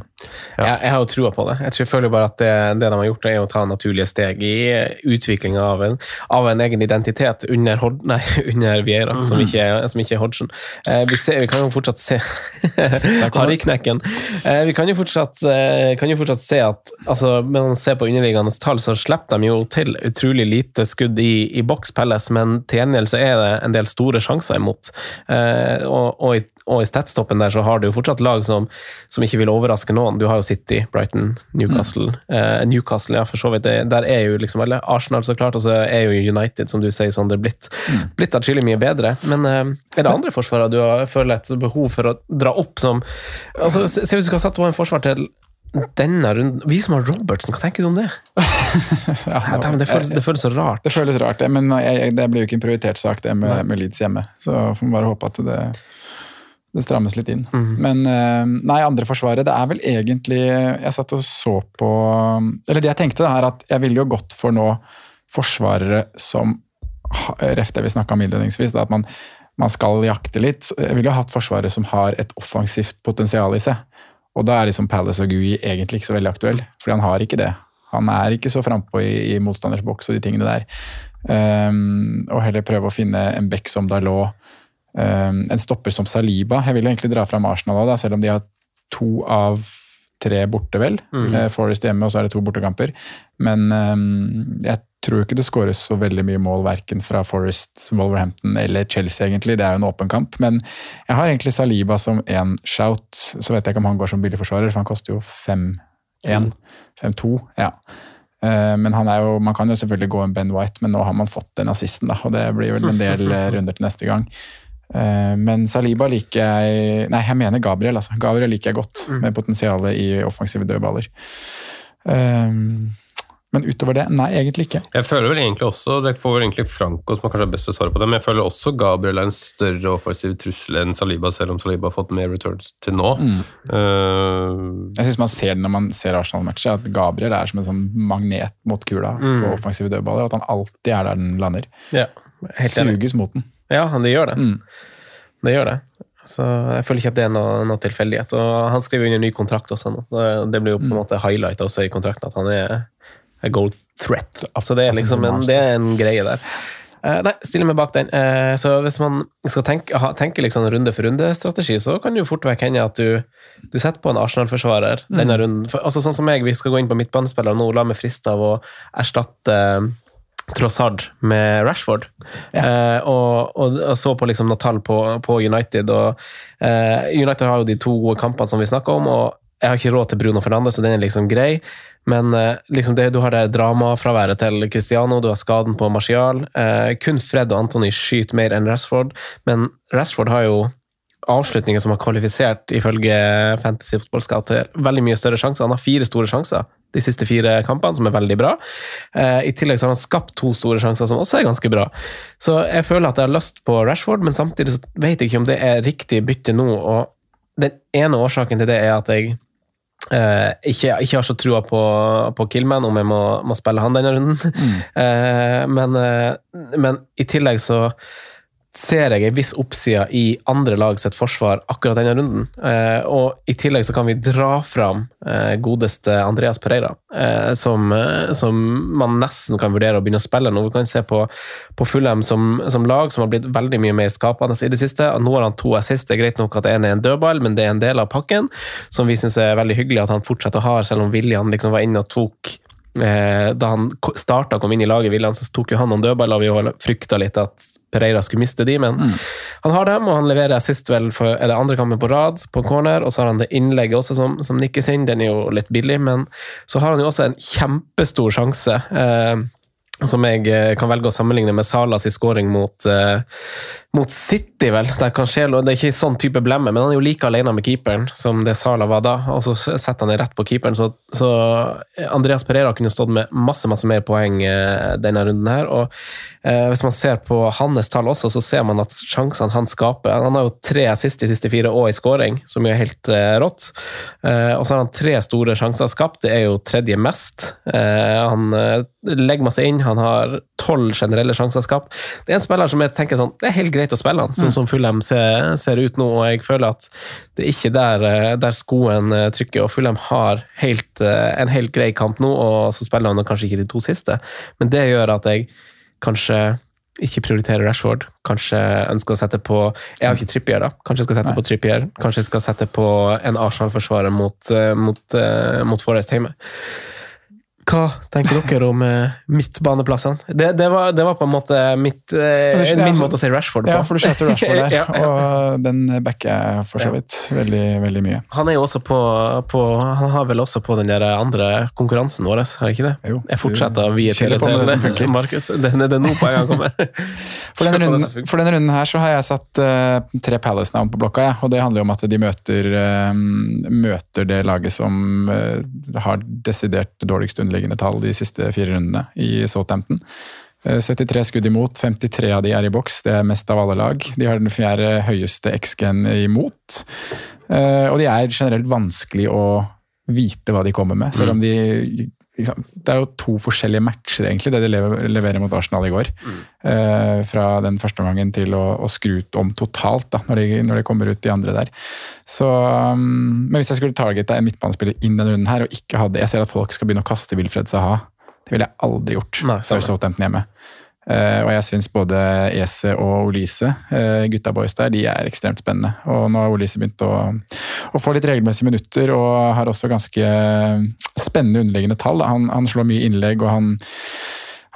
Ja. Jeg, jeg har jo trua på det. Jeg tror, jeg føler jo bare at det, det de har gjort, er å ta naturlige steg i utviklinga av, en- av en egen identitet under, Hod, nei, under Vieira, som, ikke som ikke er Hodgson. Eh, vi, ser, vi kan jo fortsatt se Harryknekken. Eh, vi kan jo fortsatt, eh, kan jo fortsatt se at altså, Når man ser på underliggende tall, så slipper de jo til utrolig lite skudd i, i boks Pelles, men til gjengjeld så er det en del store sjanser imot. Eh, og, og, i, og i statstoppen der så har du jo fortsatt lag som, som ikke vil overraske noen. Du har jo City, Brighton, Newcastle. Eh, Newcastle, ja, for så vidt. Det, der er jo liksom eller Arsenal, så klart, og så er jo United, som du sier, Sondre, blitt, blitt atskillig mye bedre. Men eh, er det andre forsvarere du har, føler et behov for å dra opp som altså, se hvis du skal sette på en forsvar til denne runden Vi som har Robertsen, hva tenker du om det? Ja, nå, det, føles, det føles så rart. Det føles rart, det, men jeg, det blir jo ikke en prioritert sak, det med, med Leeds hjemme. Så får vi bare håpe at det, det strammes litt inn. Men eh, nei, andre forsvaret, det er vel egentlig Jeg satt og så på Eller det jeg tenkte, er at jeg ville jo gått for nå forsvarere som Ref det vi snakka om innledningsvis, at man, man skal jakte litt. Jeg ville jo hatt forsvarere som har et offensivt potensial i seg. Og da er liksom Palace og Gui egentlig ikke så veldig aktuell, fordi han har ikke det. Han er ikke så frampå i, i motstanders boks og de tingene der. Um, og heller prøve å finne en back som Dalot, um, en stopper som Saliba. Jeg vil jo egentlig dra fram Arsenal da, selv om de har to av tre borte, vel. Eh, Forest hjemme, og så er det to bortekamper. Men um, jeg tror ikke det skåres så veldig mye mål verken fra Forest, Wolverhampton eller Chelsea, egentlig. Det er jo en åpen kamp. Men jeg har egentlig Saliba som én shout. Så vet jeg ikke om han går som billigforsvarer, for han koster jo 5-1. 5-2, ja. Eh, Men han er jo, man kan jo selvfølgelig gå en Ben White, men nå har man fått den assisten, da, og det blir vel en del eh, runder til neste gang. Eh, Men Saliba liker jeg Nei, jeg mener Gabriel. altså. Gabriel liker jeg godt, med potensialet i offensive dødballer. Eh, Men utover det, nei, egentlig ikke. Jeg føler vel egentlig også, det får vel egentlig Franco som er kanskje best svare på det, men jeg føler også Gabriel er en større offensiv trussel enn Saliba, selv om Saliba har fått mer returns til nå. Eh, Jeg synes man ser det når man ser Arsenal-matcher, at Gabriel er som en sånn magnet mot kula på offensive dødballer. At han alltid er der den lander. Ja. Suges mot den. Ja, han- det gjør det. Mm. Det gjør det. Så jeg føler ikke at det er noe, noe tilfeldighet. Og han skriver under ny kontrakt også nå. Det- Det blir jo på en måte highlighta også i kontrakten at han er a goal threat. Så det er liksom en, det er en greie der. Uh, nei, stiller meg bak den. Uh, så hvis man skal tenke, ha, tenke liksom runde for runde-strategi, så kan det jo fort vekk hende at du, du setter på en Arsenal-forsvarer denne runden. For, altså Sånn som meg, vi skal gå inn på midtbanespillere nå, la meg friste av å erstatte uh, Trossard med Rashford. Eh, og, og, og så på liksom tall på, på United. Og, eh, United har jo de to gode kampene som vi snakker om, og jeg har ikke råd til Bruno Fernandes, så den er liksom grei. Men eh, liksom det, du har det dramafraværet til Cristiano, du har skaden på Martial. Eh, kun Fred og Anthony skyter mer enn Rashford, men Rashford har jo avslutninger som har kvalifisert ifølge Fantasy Football Scout til veldig mye større sjanser. Han har fire store sjanser de siste fire kampene, som er veldig bra. Eh, I tillegg så har han skapt to store sjanser, som også er ganske bra. Så jeg føler at jeg har lyst på Rashford, men samtidig så vet jeg ikke om det er riktig bytte nå. og Den ene årsaken til det er at jeg eh, ikke, ikke har så trua på, på Killman, om jeg må, må spille han denne runden. Eh, men, uh, men i tillegg så ser jeg en viss oppside i andre lag sitt forsvar akkurat denne runden. Eh, og i tillegg så kan vi dra fram eh, godeste Andreas Pereira, eh, som, eh, som man nesten kan vurdere å begynne å spille nå. Vi kan se på, på Fulham som, som lag, som har blitt veldig mye mer skapende i det siste. Nå har han to assist. Det er greit nok at én er en dødball, men det er en del av pakken som vi syns er veldig hyggelig at han fortsetter å ha, selv om William liksom var inne og tok da han starta og kom inn i laget, William, så tok jo han noen dødballer. Vi frykta litt at Pereira skulle miste de, men han har dem, og han leverer assist vel for er det andre kampen på rad på corner. Og så har han det innlegget også som, som nikkes inn, den er jo litt billig, men så har han jo også en kjempestor sjanse. Eh, som jeg eh, kan velge å sammenligne med Salas i scoring mot, uh, mot City, vel. Der skje, det er ikke sånn type blemme, men han er jo like alene med keeperen som det Sala var da. Og så setter han det rett på keeperen, så, så Andreas Pereira kunne stått med masse masse mer poeng uh, denne runden her. og uh, Hvis man ser på hans tall også, så ser man at sjansene han skaper Han har jo tre assist de siste fire og i skåring, som jo er helt eh, rått. Eh, og så har han tre store sjanser skapt, det er jo tredje mest. Eh, han eh, legger masse inn, han har tolv generelle sjanser skapt. Det er en spiller som jeg tenker sånn, det er helt greit å spille han, sånn som Fulham ser, ser ut nå. og jeg føler at det er ikke der, eh, der skoen eh, trykker. og Fulham har helt, eh, en helt grei kamp nå, og så spiller han kanskje ikke de to siste. Men det gjør at jeg kanskje ikke prioriterer Rashford. Kanskje ønsker å sette på Jeg har ikke Trippier, da. Kanskje jeg skal sette Nei. på Trippier. Kanskje jeg skal sette på en Arsenal-forsvarer mot, mot, mot Forest hjemme. Hva tenker dere om eh, midtbaneplassene? Det, det, var, det var på en måte mitt, eh, Men min altså- måte å si Rashford på. Ja, for du skjøter Rashford der, Ja, ja. og den backer jeg for så vidt veldig, veldig mye. Han er jo også på, på Han har vel også på den der andre konkurransen vår, har han ikke det? Jo, jeg fortsetter å vie til det. Markus. Det er det nå poengene kommer. For denne, runden, for denne runden her så har jeg satt uh, tre Palace-navn på blokka, ja, og det handler jo om at de møter, eh, møter det laget som eh, har desidert dårligst underliggende tall de siste fire rundene i Southampton. Eh, 73 skudd imot, 53 av de er i boks, det er mest av alle lag. De har den fjerde høyeste XG-en imot. Eh, Og de er generelt vanskelig å vite hva de kommer med, selv om de ikke sant, Det er jo to forskjellige matcher, egentlig, det de leverer mot Arsenal i går. Eh, fra den første omgangen til å, å ut om totalt, da, når de, når de kommer ut de andre der. Så, um, men hvis jeg skulle targete en midtbanespiller inn denne runden her, og ikke hadde Jeg ser at folk skal begynne å kaste Wilfred Saha. Det ville jeg aldri gjort Nei, før. Southampton hjemme. Eh, og jeg syns både Ese og Olise, uh, gutta boys der, de er ekstremt spennende. Og nå har Olise begynt å, å få litt regelmessige minutter, og har også ganske spennende underliggende tall. Han, han slår mye innlegg, og han,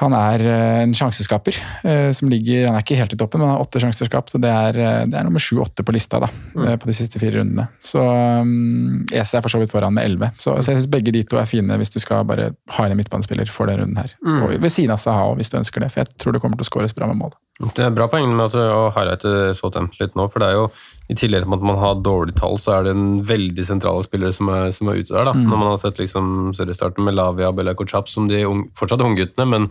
han er eh, en sjanseskaper. eh, som ligger, Han er ikke helt i toppen, men han har åtte sjanser skapt. og Det er, eh, det er nummer sju-åtte på lista da, mm. på de siste fire rundene. Så um, Ese er for så vidt foran med elleve. Så, så jeg syns begge de to er fine hvis du skal bare ha en midtbanespiller for den runden her. Og ved siden av Saha hvis du ønsker det, for jeg tror det kommer til å skåres bra med mål. Det er bra poeng med at Hareide så Southampton litt nå, for det er jo i tillegg til at man har dårlige tall, så er det en veldig sentrale spillere som er, som er ute der. da. Når man har sett liksom seriestarten med Lavia og Bella Kochap som de unge, fortsatt ungguttene, men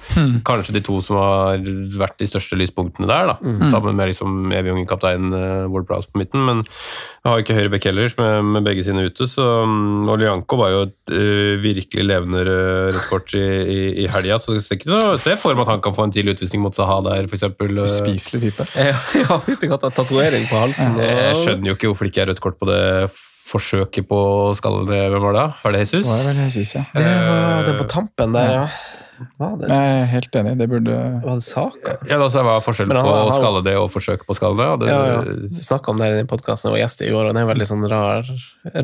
kanskje de to som har vært de største lyspunktene der, da. Sammen med liksom evig unge kaptein uh, Ward Prowse på midten. Men jeg har ikke høyre bekk heller, med, med begge sine ute. så um, Olianko var jo et uh, virkelig levende rødt kort i, i, i helga, så ser jeg for meg at han kan få en tidlig utvisning mot Saha der, f.eks. skulle Uspiselig type. Ja, ja fytti katta, tatovering på halsen. Jeg skjønner jo ikke hvorfor det ikke er rødt kort på det forsøket på skallen Hvem var det? Var det Jesus? Det var vel Jesus, ja. Det var det på tampen der, ja. Var det, Jeg er helt enig. Det burde var det sak? Ja, altså, det var forskjell han på å skalle det og forsøke på å skalle det? Ja, Ja. Vi snakka om det i podkasten, jeg var gjest i år, og det er en veldig sånn rar,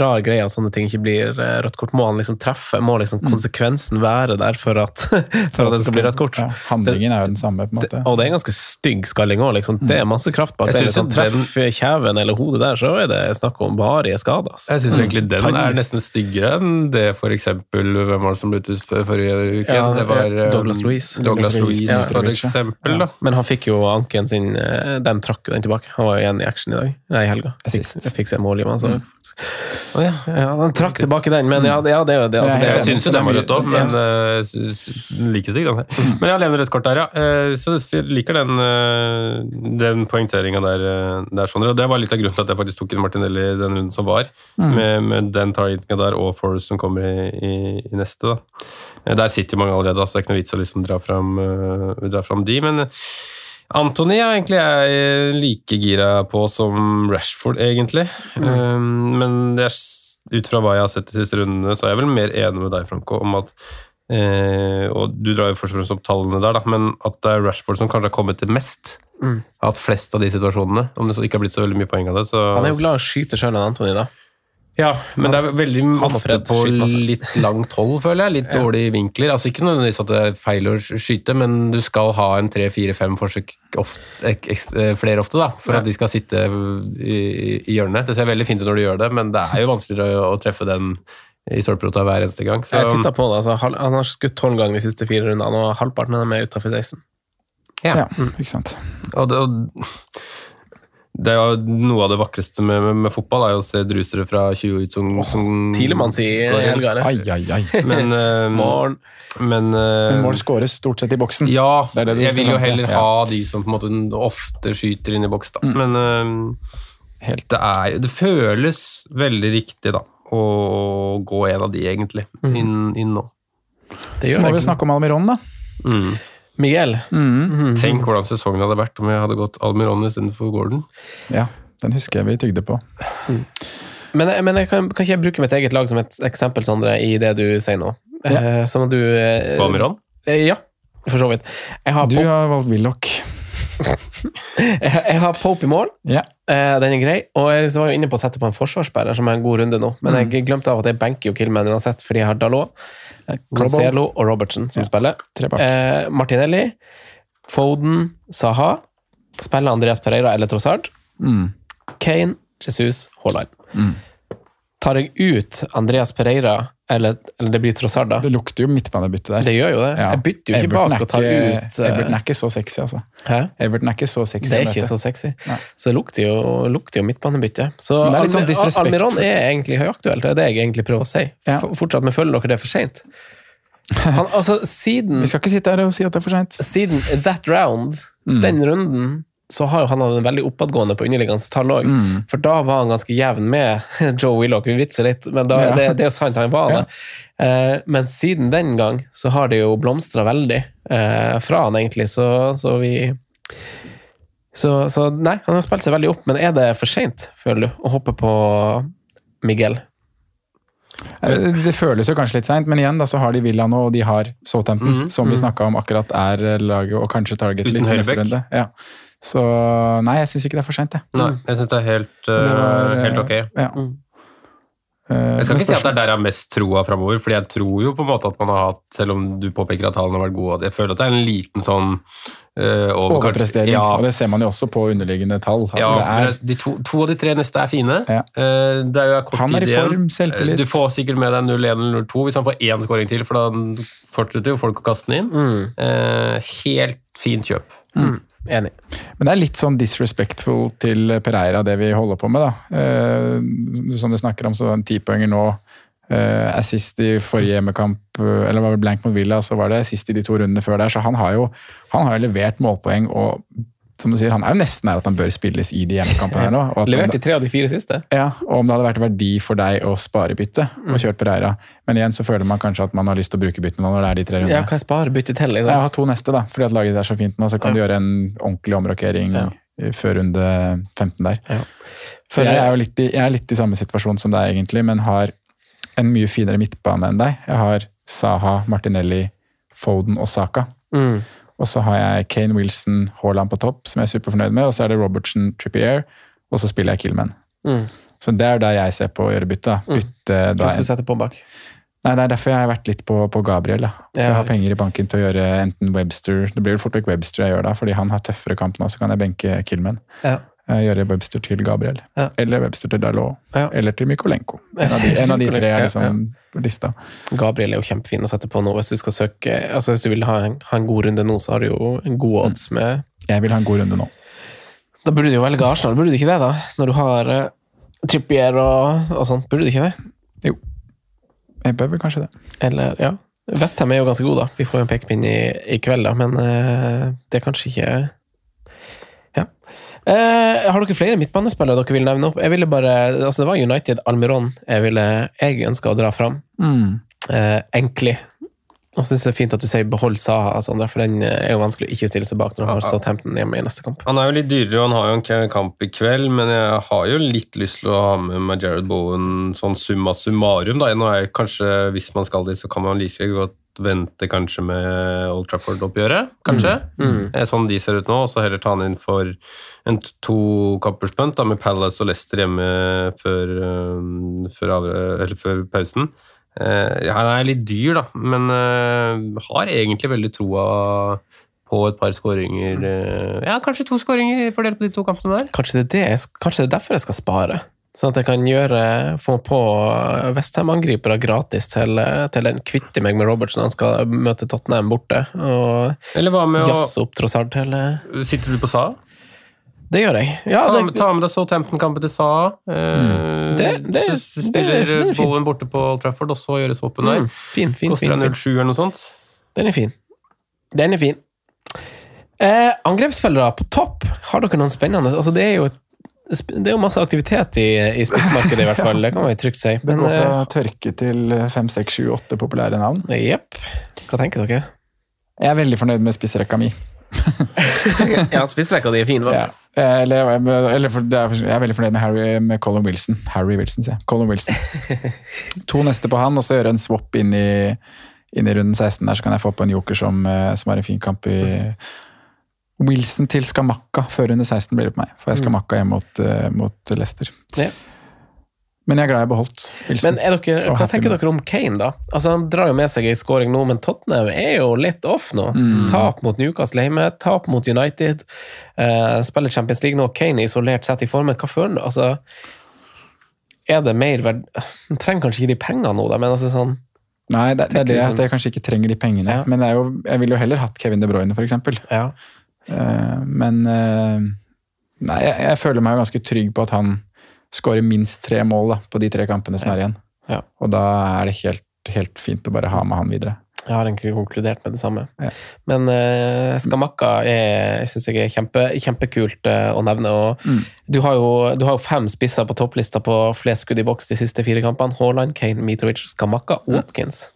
rar greie at sånne ting ikke blir eh, rødt kort. Må han liksom treffe? Må liksom konsekvensen være der for at, for at det skal bli rødt kort? Ja, handlingen er jo den samme, på en Det, måte. og det er en ganske stygg skalling òg. Liksom. Det er masse kraft bak Jeg det. Liksom, kjeven eller hodet der, så er det snakk om varige skader. Jeg syns egentlig den er nesten styggere enn det for eksempel Hvem var det som ble utvist forrige uke? Ja, det var ja, eh, Douglas Louise. Douglas Douglas Luiz, Luiz, for eksempel. ja. da. Men han fikk jo anken sin eh, De trakk jo den tilbake. Han var jo igjen i action i dag. Nei, i helga. Fikk, jeg fikk se mål i ham. så. Oh, ja. Ja, han trakk tilbake den, men ja, det, ja, det er jo det. Altså, det Jeg syns jo den var rødt òg, men uh, like stygg, den her. Men jeg lever rødt kort der, ja. Så jeg liker den, den poengteringa der, der, Sondre. Og det var litt av grunnen til at jeg faktisk tok inn Martinelli den runden som var, med, med den targetinga der og Forrest som kommer i, i, i neste, da. Eh, Der sitter jo mange allerede, så det er ikke noe vits å liksom dra fram, eh, dra fram de, men Antony er egentlig jeg like gira på som Rashford, egentlig. Um, men det er, ut fra hva jeg har sett de siste rundene, så er jeg vel mer enig med deg, Franco, om at eh, Og du drar jo først og fremst opp tallene der, da, men at det er Rashford som kanskje har kommet til mest. Mm. Har hatt flest av de situasjonene. Om det så ikke har blitt så veldig mye poeng av det, så Han er jo glad i å skyte sjøl, Antony, da. Ja, men det er veldig ofte på litt langt hold, føler jeg. Litt dårlige vinkler. Altså Ikke nødvendigvis at det er feil å skyte, men du skal ha en tre, fire, fem forsøk ofte, eh, flere ofte, da, for Ja. at de skal sitte i, i hjørnet. Det ser veldig fint ut når du gjør det, men det er jo vanskeligere å, å treffe den i stolperota hver eneste gang. Så, Jeg titta på det, altså, Han har skutt tolv ganger de siste fire rundene, og halvparten av dem er utafor 16. Ja, ikke sant. og det, og, det er jo noe av det vakreste med, med, med fotball, er jo å se drusere fra 20 ut som, sier helga, eller? Ai, ai, ai. Men, uh, Morgen. men, uh, Men mål skåres stort sett i boksen. Ja, Det det jeg vil jo heller ha Ja. de som på en måte ofte skyter inn i boks, da. Mm. Men uh, Helt. det, er, det føles veldig riktig, da, å gå en av de, egentlig, inn, inn nå. Det Så må vi snakke om Almiron, da. Mm. Miguel. Tenk hvordan sesongen hadde vært om jeg hadde gått Almiron istedenfor Gordon. Ja, den husker jeg vi tygde på. Men, men jeg kan, kan ikke jeg bruke mitt eget lag som et eksempel, Sondre, i det du sier nå? Eh, Sånn at du eh, På Almiron? eh, Ja, for så vidt. Jeg har, Du Pope, har valgt Willoch. jeg, jeg har Pope i mål. Ja. Eh, den er grei. Og jeg var jo inne på å sette på en forsvarsspiller, som er en god runde nå. Men Mm. jeg glemte av at jeg benker jo Killman uansett, fordi jeg har Dalot, Cancelo og Robertson som Ja. spiller. Eh, Martinelli, Foden, Saha. Spiller Andreas Pereira eller Trossard. Mm. Kane, Jesus, Haaland. Mm. Tar jeg ut Andreas Pereira, eller, eller det blir Trossard, da? Det lukter jo midtbanebytte der. Det gjør jo det. Ja. Jeg bytter jo ikke Everton bak og tar ikke- ut uh... Everton er ikke så sexy, altså. Hæ? Everton er ikke så sexy. Det er ikke så sexy. Nei. Så det lukter jo, lukter jo midtbanebytte. Så det er litt sånn disrespekt Almiron er egentlig høyaktuelt, det er det jeg egentlig prøver å si. Ja. Fortsatt, men føler dere det er for seint? Han, altså, siden, Vi skal ikke sitte her og si at det er for seint. siden that round, Mm. den runden, så har jo han hatt en veldig oppadgående på underliggende tall òg. Mm. For da var han ganske jevn med Joe Willoch. Vi vitser litt, men da, Ja. det, det er jo sant han var Ja. det. Eh, men siden den gang så har det jo blomstra veldig eh, fra han, egentlig, så, så vi så, så nei, han har spilt seg veldig opp, men er det for seint, føler du, å hoppe på Miguel? Eh, Det føles jo kanskje litt seint, men igjen da, så har de Villa nå, og de har Southampton, Mhm. som vi snakka om akkurat er laget, og kanskje target litt i neste runde. Ja. Så nei, jeg syns ikke det er for seint, jeg. Nei, jeg syns det er helt, uh, Det var, eh, helt ok. Ja. Mm. Eh, Jeg skal ikke si at det er der jeg har mest troa framover, fordi jeg tror jo på en måte at man har hatt, selv om du påpeker at tallene har vært gode, jeg føler at det er en liten sånn uh, over, Overprestering, Ja, og det ser man jo også på underliggende tall. ja, det er, de to, to av de tre neste er fine. Ja. Uh, Det er jo kort Han er i form, selvtillit. Eh, Du får sikkert med deg 0-1 eller 0-2 hvis han får én skåring til, for da fortsetter jo folk å kaste den inn. Mm. Eh, Helt fint kjøp. Enig. Men det er litt sånn disrespectful til Pereira, det vi holder på med. da. Eh, som du snakker om, så en tipoenger nå. Eh, assist i forrige hjemmekamp, eh, eller var det blank mot Villa, så var det assist i de to rundene før der. Så han har jo, han har levert målpoeng og som du sier, han er jo nesten her at han bør spilles i de hjemmekampene her nå. Levert i tre av de fire siste. Ja, og om det hadde vært verdi for deg å spare bytte Mm. og kjørt Pereira. Men igjen så føler man kanskje at man har lyst til å bruke byttene nå når det er de tre Ja, kan jeg spare byttet til? Jeg Liksom? har to neste, da, fordi at laget er så fint nå. Så kan du gjøre en ordentlig omrokering Ja. før runde 15 der. Ja. For jeg er jo litt i, jeg er litt i samme situasjon som deg, egentlig, men har en mye finere midtbane enn deg. Jeg har Saha, Martinelli, Foden og Saka. Mm. Og så har jeg Kane Wilson, Haaland på topp, som jeg er superfornøyd med. Og så er det Robertson, Trippier, og så spiller jeg Killman. Mm. Så det er der jeg ser på å gjøre bytte. bytte mm. da Hvis du setter på bak. nei, Det er derfor jeg har vært litt på, på Gabriel. da. For. Jeg har penger i banken til å gjøre enten Webster Det blir vel fort vekk Webster jeg gjør da, fordi han har tøffere kamp nå, så kan jeg benke Killman. Ja. Eh, Gjøre Webster til Gabriel. Ja. Eller Webster til Dalot. Ja. Eller til Mykolenko. En av de, en av de tre er liksom lista. Gabriel er jo kjempefin å sette på nå. Hvis du skal søke, altså hvis du vil ha en, ha en god runde nå, så har du jo en god odds med Jeg vil ha en god runde nå. Da burde du jo velge Arsenal, burde du ikke det, da? Når du har uh, Trippier og, og sånt, burde du ikke det? Jo. Jeg bør vel kanskje det. Eller, ja. Westham er jo ganske god, da. Vi får jo en pekepinn i, i kveld, da, men uh, det er kanskje ikke Ja. Eh, har dere flere midtbanespillere dere vil nevne opp? Jeg ville bare, altså Det var United Almiron jeg ville jeg ønska å dra fram. Eh, Enkli. Og syns det er fint at du sier behold Saha, sånn, for den er jo vanskelig å ikke stille seg bak når du har Southampton hjemme i neste kamp. Han er jo litt dyrere, og han har jo en kamp i kveld, men jeg har jo litt lyst til å ha med meg Jared Bowen sånn summa summarum. da. Nå er jeg kanskje, Hvis man skal dit, så kan man like godt vente kanskje med Old Trafford-oppgjøret. Kanskje. Eh, Sånn de ser ut nå, og så heller ta han inn for en to kampers punt med Palace og Leicester hjemme før, eh, før, eller før pausen. Eh, han er litt dyr, da, men eh, har egentlig veldig troa på et par skåringer. eh, Ja, kanskje to skåringer fordelt på de to kampene der. Kanskje det er, det, kanskje det er derfor jeg skal spare? Sånn at jeg kan gjøre, få på Westham-angripere gratis til, til en kvitter meg med Robertson. Han skal møte Tottenham borte. Og Eller hva med jazze opp Trossard til Sitter du på SA? Det gjør jeg. Ja, ta, det, ta med deg Southampton-kampen til SA. Eh, Det- det- så det- spiller er. Bowen borte på Old Trafford, og så gjøre swappen der. mm, fin, fin, Koster fin, deg 07 eller noe sånt. Den er fin. Den er fin. Eh, angrepsspillere på topp, har dere noen spennende Altså, det er jo et det er jo masse aktivitet i, i spissmarkedet, i hvert fall. Det kan man jo trygt si. Det går fra uh, tørke til fem, seks, sju, åtte populære navn. jepp. Hva tenker dere? Jeg er veldig fornøyd med spissrekka mi. Ja, spissrekka di er fin, Ja. vet du. Eh, Eller, eller for, det er, jeg er veldig fornøyd med, Harry, med Colin Wilson. Harry Wilson, sier jeg. Colin Wilson. To neste på han, og så gjøre en swap inn i, inn i runden 16 der, så kan jeg få på en joker som, eh, som har en fin kamp i Wilson til Skamakka før under 16 blir det på meg. For jeg Skamakka hjemme mot, uh, mot Leicester. Ja. Men jeg er glad jeg beholdt Wilson. Men er dere, hva tenker med. dere om Kane, da? Altså, Han drar jo med seg ei scoring nå, men Tottenham er jo litt off nå. Mm. Tap mot Newcastle hjemme, tap mot United. Uh, spiller Champions League nå. Kane er isolert sett i formen. Hva føler du? Altså, er det mer verd... Han trenger kanskje ikke de pengene nå, da, men altså sånn Nei, det, det er det at liksom- jeg kanskje ikke trenger de pengene. Ja. Men det jo, jeg ville jo heller hatt Kevin De Bruyne, for eksempel. Ja. Eh, men eh, Nei, jeg, jeg føler meg jo ganske trygg på at han skårer minst tre mål da, på de tre kampene som er igjen. Ja. Og da er det helt, helt fint å bare ha med han videre. Jeg har egentlig konkludert med det samme. Ja. Men uh, Skamakka er, synes jeg er kjempe, kjempekult uh, å nevne. og Mm. du, har jo, du har jo fem spisser på topplista på flest skudd i boks de siste fire kampene. Haaland, Kane, Mitrovic, Skamakka, Watkins.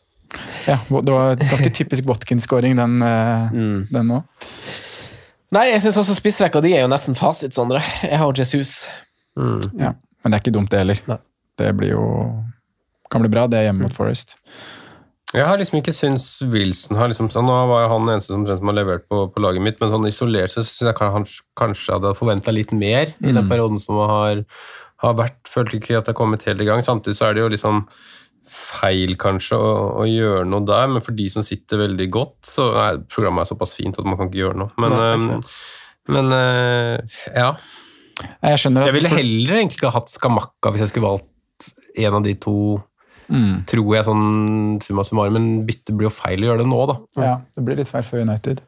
Ja, Det var ganske typisk Watkins-skåring, den, uh, Mm. den nå. Nei, jeg syns også spissrekka di er jo nesten fasit, Sondre. Jeg har Jesus. Mm. Ja. Men det er ikke dumt, det heller. Nei. Det blir jo kan bli bra, det er hjemme mot Forest. Jeg har liksom ikke syntes Wilson har liksom sånn, Nå var jo han den eneste som, som har levert på, på laget mitt, men sånn isolert så syns jeg han kanskje hadde forventa litt mer i den Mm. perioden som har, har vært. Følte ikke at det har kommet helt i gang. Samtidig så er det jo liksom feil kanskje å, å gjøre noe der, men for de som sitter veldig godt, så er programmet er såpass fint at man kan ikke gjøre noe. Men, Nei, eh, men eh, ja. Jeg skjønner at Jeg ville heller egentlig ikke ha hatt Skamakka hvis jeg skulle valgt en av de to, Mm. tror jeg, sånn summa summarum, men bytte blir jo feil å gjøre det nå, da. Ja, det blir litt feil for United.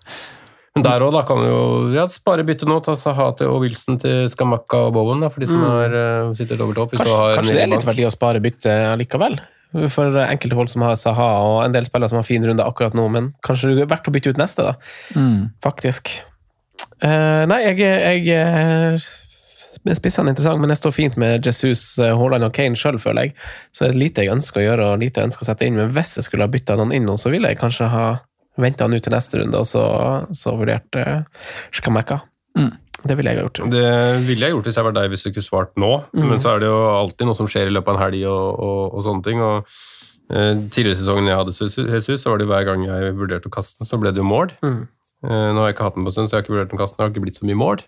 Men der òg, da kan vi jo ja, spare bytte nå. Ta Saha til og Wilson til Skamakka og Bowen, da, for de som Mm. er, eh, sitter dobbelt opp. Kanskje, kanskje det er litt verdi å spare bytte likevel. For enkelte folk som har Saha, og en del spillere som har fin runde akkurat nå, men kanskje det er verdt å bytte ut neste, da. Mm. Faktisk. Uh, nei, jeg, jeg eh, Spissene er interessant, men jeg står fint med Jesus, eh, Haaland og Kane sjøl, føler jeg. Så det er lite jeg ønsker å gjøre, og lite jeg ønsker å sette inn. Men hvis jeg skulle ha bytta noen inn nå, så ville jeg kanskje ha venta ut til neste runde, og så, så vurdert uh, Skamekka. Mm. Det ville jeg gjort. Det ville jeg gjort hvis jeg var deg, hvis du ikke svart nå. Mm. Men så er det jo alltid noe som skjer i løpet av en helg og, og, og sånne ting. og eh, Tidligere i sesongen jeg hadde Jesus, så var det hver gang jeg vurderte å kaste, så ble det jo mål. Mm. Eh, nå har jeg ikke hatt den på en stund, så jeg har ikke vurdert den kaste den. Det har ikke blitt så mye mål.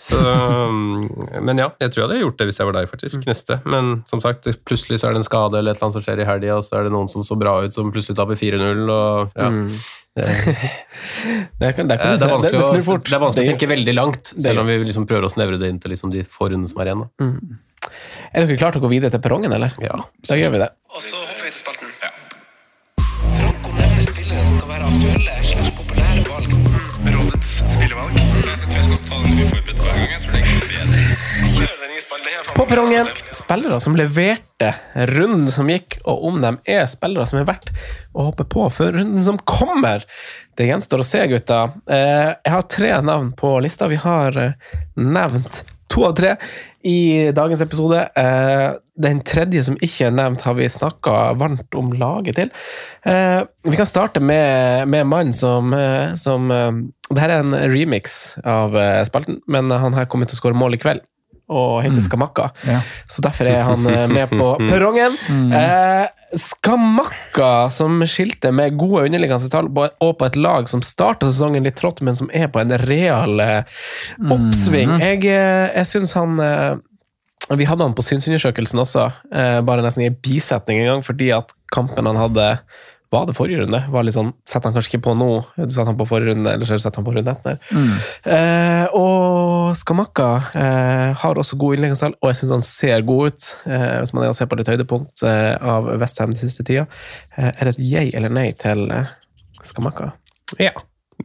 Så, um, men ja, jeg tror jeg hadde gjort det hvis jeg var deg, faktisk. Neste. Men som sagt, plutselig så er det en skade eller et eller annet som skjer i helga, og så er det noen som så bra ut, som plutselig taper 4-0, og ja. Mm. Det, Det, kan, det, Eh, kan det, er vanskelig, det, det det er vanskelig å tenke veldig langt, det- selv om vi liksom prøver å snevre det inn til liksom de få rundene som er igjen. Da. Mm. Er dere klare til å gå videre til perrongen, eller? Ja. Da gjør vi det. Og så hopper vi til spalten. Franco nevner spillere som kan være aktuelle slags populære valg. Rådets spillevalg. Jeg tror jeg skal ta den uforberedt hver gang. På perrongen, spillere som leverte runden som gikk, og om de er spillere som er verdt å hoppe på for runden som kommer. Det gjenstår å se, gutta. Eh, Jeg har tre navn på lista. Vi har eh, nevnt to av tre i dagens episode. Eh, Den tredje som ikke er nevnt, har vi snakka varmt om laget til. Vi kan starte med, med mannen som, som Dette er en remix av spalten, men han her kommer til å skåre mål i kveld og heter Skamakka. Ja. Så derfor er han eh, med på perrongen. Eh, Skamakka, som skilte med gode underliggende tall og på et lag som starta sesongen litt trått, men som er på en real eh, oppsving. Jeg, eh, jeg syns han eh, Vi hadde han på synsundersøkelsen også, eh, bare nesten i bisetning en gang, fordi at kampen han hadde var det forrige runde? Var litt sånn, Setter han kanskje ikke på noe, du satte han på forrige runde, eller så setter han på runde etter. Eh, og Skamakka eh, har også god innleggingstall, og jeg syns han ser god ut. Eh, hvis man er ser på litt høydepunkt eh, av Westham den siste tida. Eh, er det et yay eller nei til eh, Skamakka? Ja.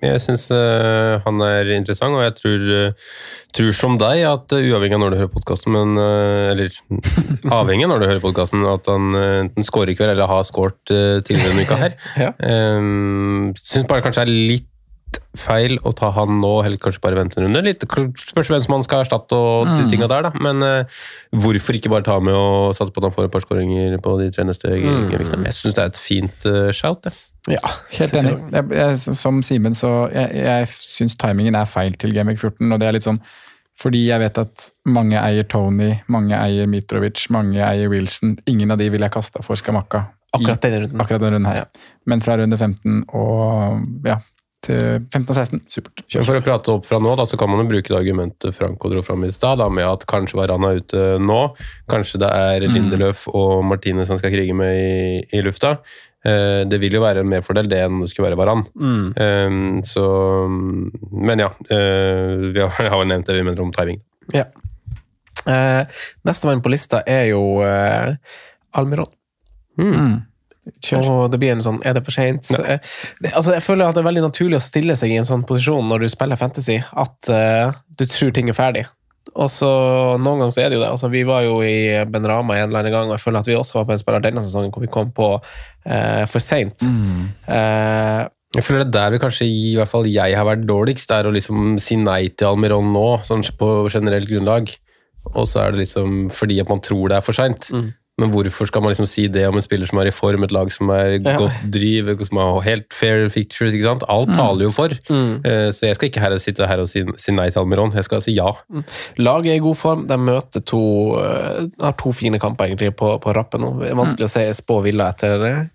Jeg syns han er interessant, og jeg tror, uh, tror som deg at uh, uavhengig av når du hører podkasten, men uh, Eller avhengig av når du hører podkasten, at han uh, enten scorer i kveld eller har scoret uh, tidligere denne uka her. Ja. Um, syns bare kanskje er litt feil å ta han nå, eller kanskje bare vente en runde. Litt, spørs hvem som han skal erstatte og de Mm. tinga der, da. Men uh, hvorfor ikke bare ta med og satse på at han får et par skåringer på de tre neste Mm. Jeg syns det er et fint uh, shout, det. Ja, Helt enig. jeg- Jeg, som Simen, så jeg, jeg syns timingen er feil til Gameweek 14. Og det er litt sånn fordi jeg vet at mange eier Tony, mange eier Mitrovic, mange eier Wilson. Ingen av de ville jeg kasta for Skamakka. Akkurat denne runden. Akkurat denne runden her. Men fra runde 15 og ja, til 15 og 16, supert. Kjør. For å prate opp fra nå, da, så kan man jo bruke det argumentet Franco dro fram i stad, med at kanskje var er ute nå. Kanskje det er Lindeløf og Martine som skal krige med i, i lufta. Eh, det vil jo være en merfordel det enn det skulle være Varan. Mm. Eh, så Men ja. eh, vi har, vel nevnt det vi mener om timing. Ja. Eh, Nestemann på lista er jo Almiron. Mm. Kjør. Og det blir en sånn Er det for seint? Ja. Altså, jeg føler at det er veldig naturlig å stille seg i en sånn posisjon når du spiller fantasy, at du tror ting er ferdig. Og så Noen ganger så er det jo det. Altså, vi var jo i Ben Rama en eller annen gang, og jeg føler at vi også var på en spiller denne sesongen hvor vi kom på eh, for seint. Mm. Eh, Jeg føler det er der vi kanskje, i hvert fall jeg har vært dårligst, er å liksom si nei til Almiron nå, sånn på generelt grunnlag. Og så er det liksom fordi at man tror det er for seint. Mm. Men hvorfor skal man liksom si det om en spiller som er i form, et lag som er Ja. godt driv, som har helt fair fictures? ikke sant? Alt taler jo for. Mm. Eh, Så jeg skal ikke her sitte her og si, si nei til Almiron, jeg skal si ja. Laget er i god form. De møter to, eh, har to fine kamper egentlig på, på rappen nå. Det er vanskelig å se spå Villa etter, det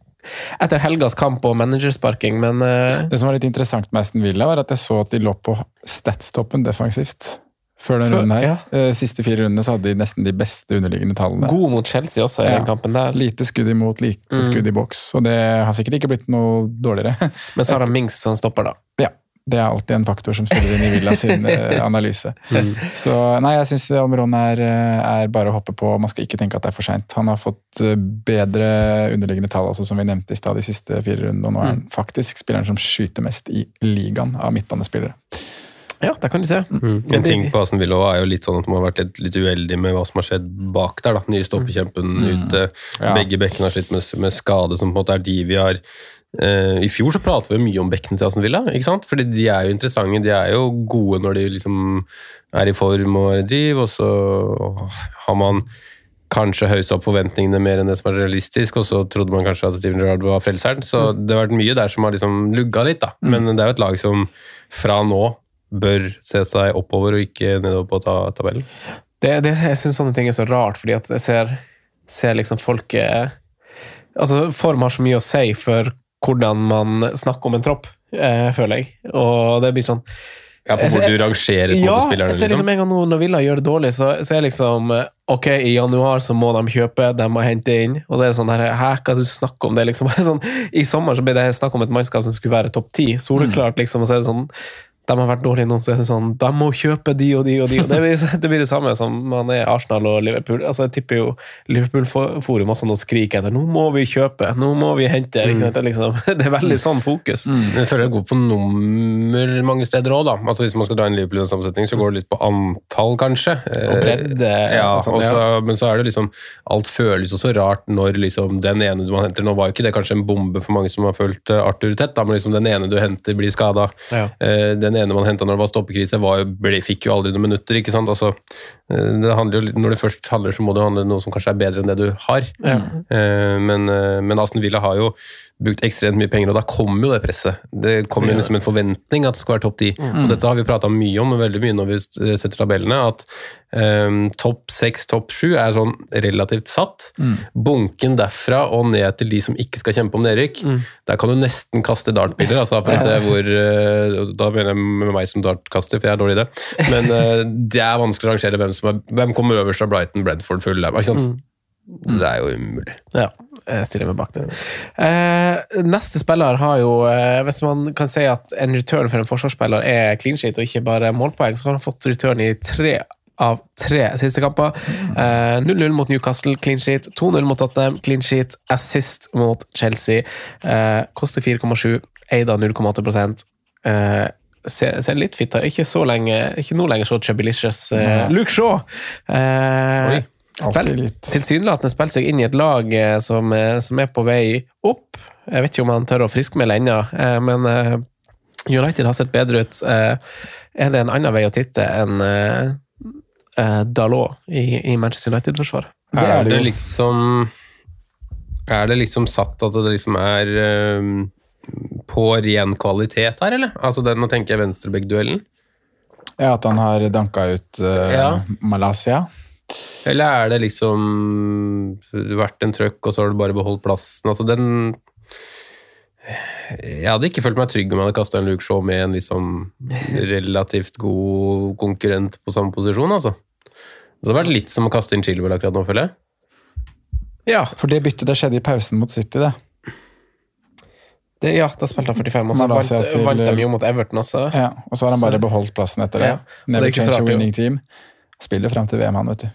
etter helgas kamp og managersparking, men uh... Det som var litt interessant med Aston Villa, var at jeg så at de lå på statstoppen defensivt. Før den Før- runden her. ja. Eh, Siste fire rundene så hadde de nesten de beste underliggende tallene. god mot Chelsea også i Ja. den kampen der. Lite skudd imot, lite Mm. skudd i boks. Og det har sikkert ikke blitt noe dårligere. Men så har han Mings som stopper, da. Ja, det er alltid en faktor som spiller inn i Villa sin eh, analyse. Mm. Så nei, jeg syns Almiron er, eh, er bare å hoppe på. Man skal ikke tenke at det er for seint. Han har fått bedre underliggende tall, også, som vi nevnte i stad, de siste fire rundene. Og nå er han faktisk spilleren som skyter mest i ligaen av midtbanespillere. Ja, der kan du se. Mm. En ting på Aston Villa er jo litt sånn at man har vært litt, litt uheldig med hva som har skjedd bak der. da. Nye stoppekjempen ute. Ja. Begge bekkene har slitt med, med skade, som på en måte er de vi har eh, I fjor så pratet vi mye om bekkene til Aston Villa, ikke sant? Fordi de er jo interessante. De er jo gode når de liksom er i form og er i driv, og så har man kanskje høysa opp forventningene mer enn det som er realistisk, og så trodde man kanskje at Steven Gerrard var frelseren. Så det har vært mye der som har liksom lugga litt, da. Men det er jo et lag som fra nå bør se seg oppover og ikke nedover på ta tabellen. Det, det, jeg syns sånne ting er så rart, fordi at jeg ser, ser liksom folk eh, Altså, form har så mye å si for hvordan man snakker om en tropp, eh, føler jeg. Og det blir sånn Ja, på hvor du rangerer ja, spillerne, liksom liksom. en gang nå når Villa gjør det dårlig, så, så er liksom eh, Ok, i januar så må de kjøpe, de må hente inn. Og det er sånn her, hæ, hva du snakker om? Det er liksom bare sånn, I sommer så ble det snakk om et mannskap som skulle være topp ti. Soleklart, liksom. Og så er det sånn de har vært dårlige nå, så er det sånn De må kjøpe de og de og de. Og det blir, det blir det samme som man er Arsenal og Liverpool. Altså, Jeg tipper jo Liverpool-forum også nå skriker etter 'nå må vi kjøpe', 'nå må vi hente'. Mm. Det, liksom, det er veldig sånn fokus. Mm. jeg føler det går på nummer mange steder òg, da. Altså Hvis man skal dra inn Liverpool i en sammensetning, så går det litt på antall, kanskje. Og bredde. Ja, og sånn, ja. Også. Men så er det liksom Alt føles jo så rart når liksom den ene du man henter Nå var jo ikke det kanskje en bombe for mange som har fulgt eh, Arthur tett, da, men liksom den ene du henter, blir skada. Ja. Den ene man henta når det var stoppekrise, var jo, ble, fikk jo aldri noen minutter. ikke sant? Altså, det handler jo, når det først handler, så må det handle noe som kanskje er bedre enn det du har. Ja. Men, eh, men Aston Villa har jo brukt ekstremt mye penger, og da kommer jo det presset. Det kommer jo liksom en forventning at det skal være topp ti. Og dette har vi prata mye om, veldig mye når vi setter tabellene, at um, topp seks, topp sju er sånn relativt satt. Bunken derfra og ned til de som ikke skal kjempe om nedrykk, der kan du nesten kaste dartbiler, altså, for å se hvor uh, Da mener jeg med meg som dartkaster, for jeg er dårlig i det. Men uh, det er vanskelig å rangere hvem som er Hvem kommer øverst av Brighton, Bredford, Fulham. Ikke sant? Det er jo umulig. Ja, jeg stiller meg bak det. Eh, neste spiller har jo, eh, hvis man kan si at en return for en forsvarsspiller er clean sheet og ikke bare målpoeng, så har han fått return i tre av tre siste kamper. Eh, 0-0 mot Newcastle, clean sheet. 2-0 mot Tottenham, clean sheet. Assist mot Chelsea. Eh, koster 4,7. Eid av 0,8 eh, ser, ser litt fit ut. Ikke så lenge, ikke nå lenger så Chubbylicious. Uh, Luke Shaw! Uh, Oi. Spill, tilsynelatende spiller seg inn i et lag eh, som, eh, som er på vei opp. Jeg vet ikke om han tør å friskmelde ennå, eh, men eh, United har sett bedre ut. Eh, Er det en annen vei å titte enn eh, eh, Dalot i, i Manchester United-forsvaret? Det er Er det liksom Er det liksom satt at det liksom er eh, på ren kvalitet her, eller? Altså den, Nå tenker jeg venstrebekk-duellen. Ja, at han har danka ut uh, Ja. Malaysia. Eller er det liksom vært en trøkk, og så har du bare beholdt plassen? Altså den Jeg hadde ikke følt meg trygg om jeg hadde kasta en Luke Shaw med en liksom relativt god konkurrent på samme posisjon, altså. Det hadde vært litt som å kaste inn Chilwell akkurat nå, føler jeg. Ja, For det byttet det skjedde i pausen mot City, det. Det, ja, da spilte han 45, og så vant, til- vant de jo mot Everton også. Ja, og så har han bare beholdt plassen etter det. Ja, er Never change a winning team. Spiller frem til VM, han, vet du.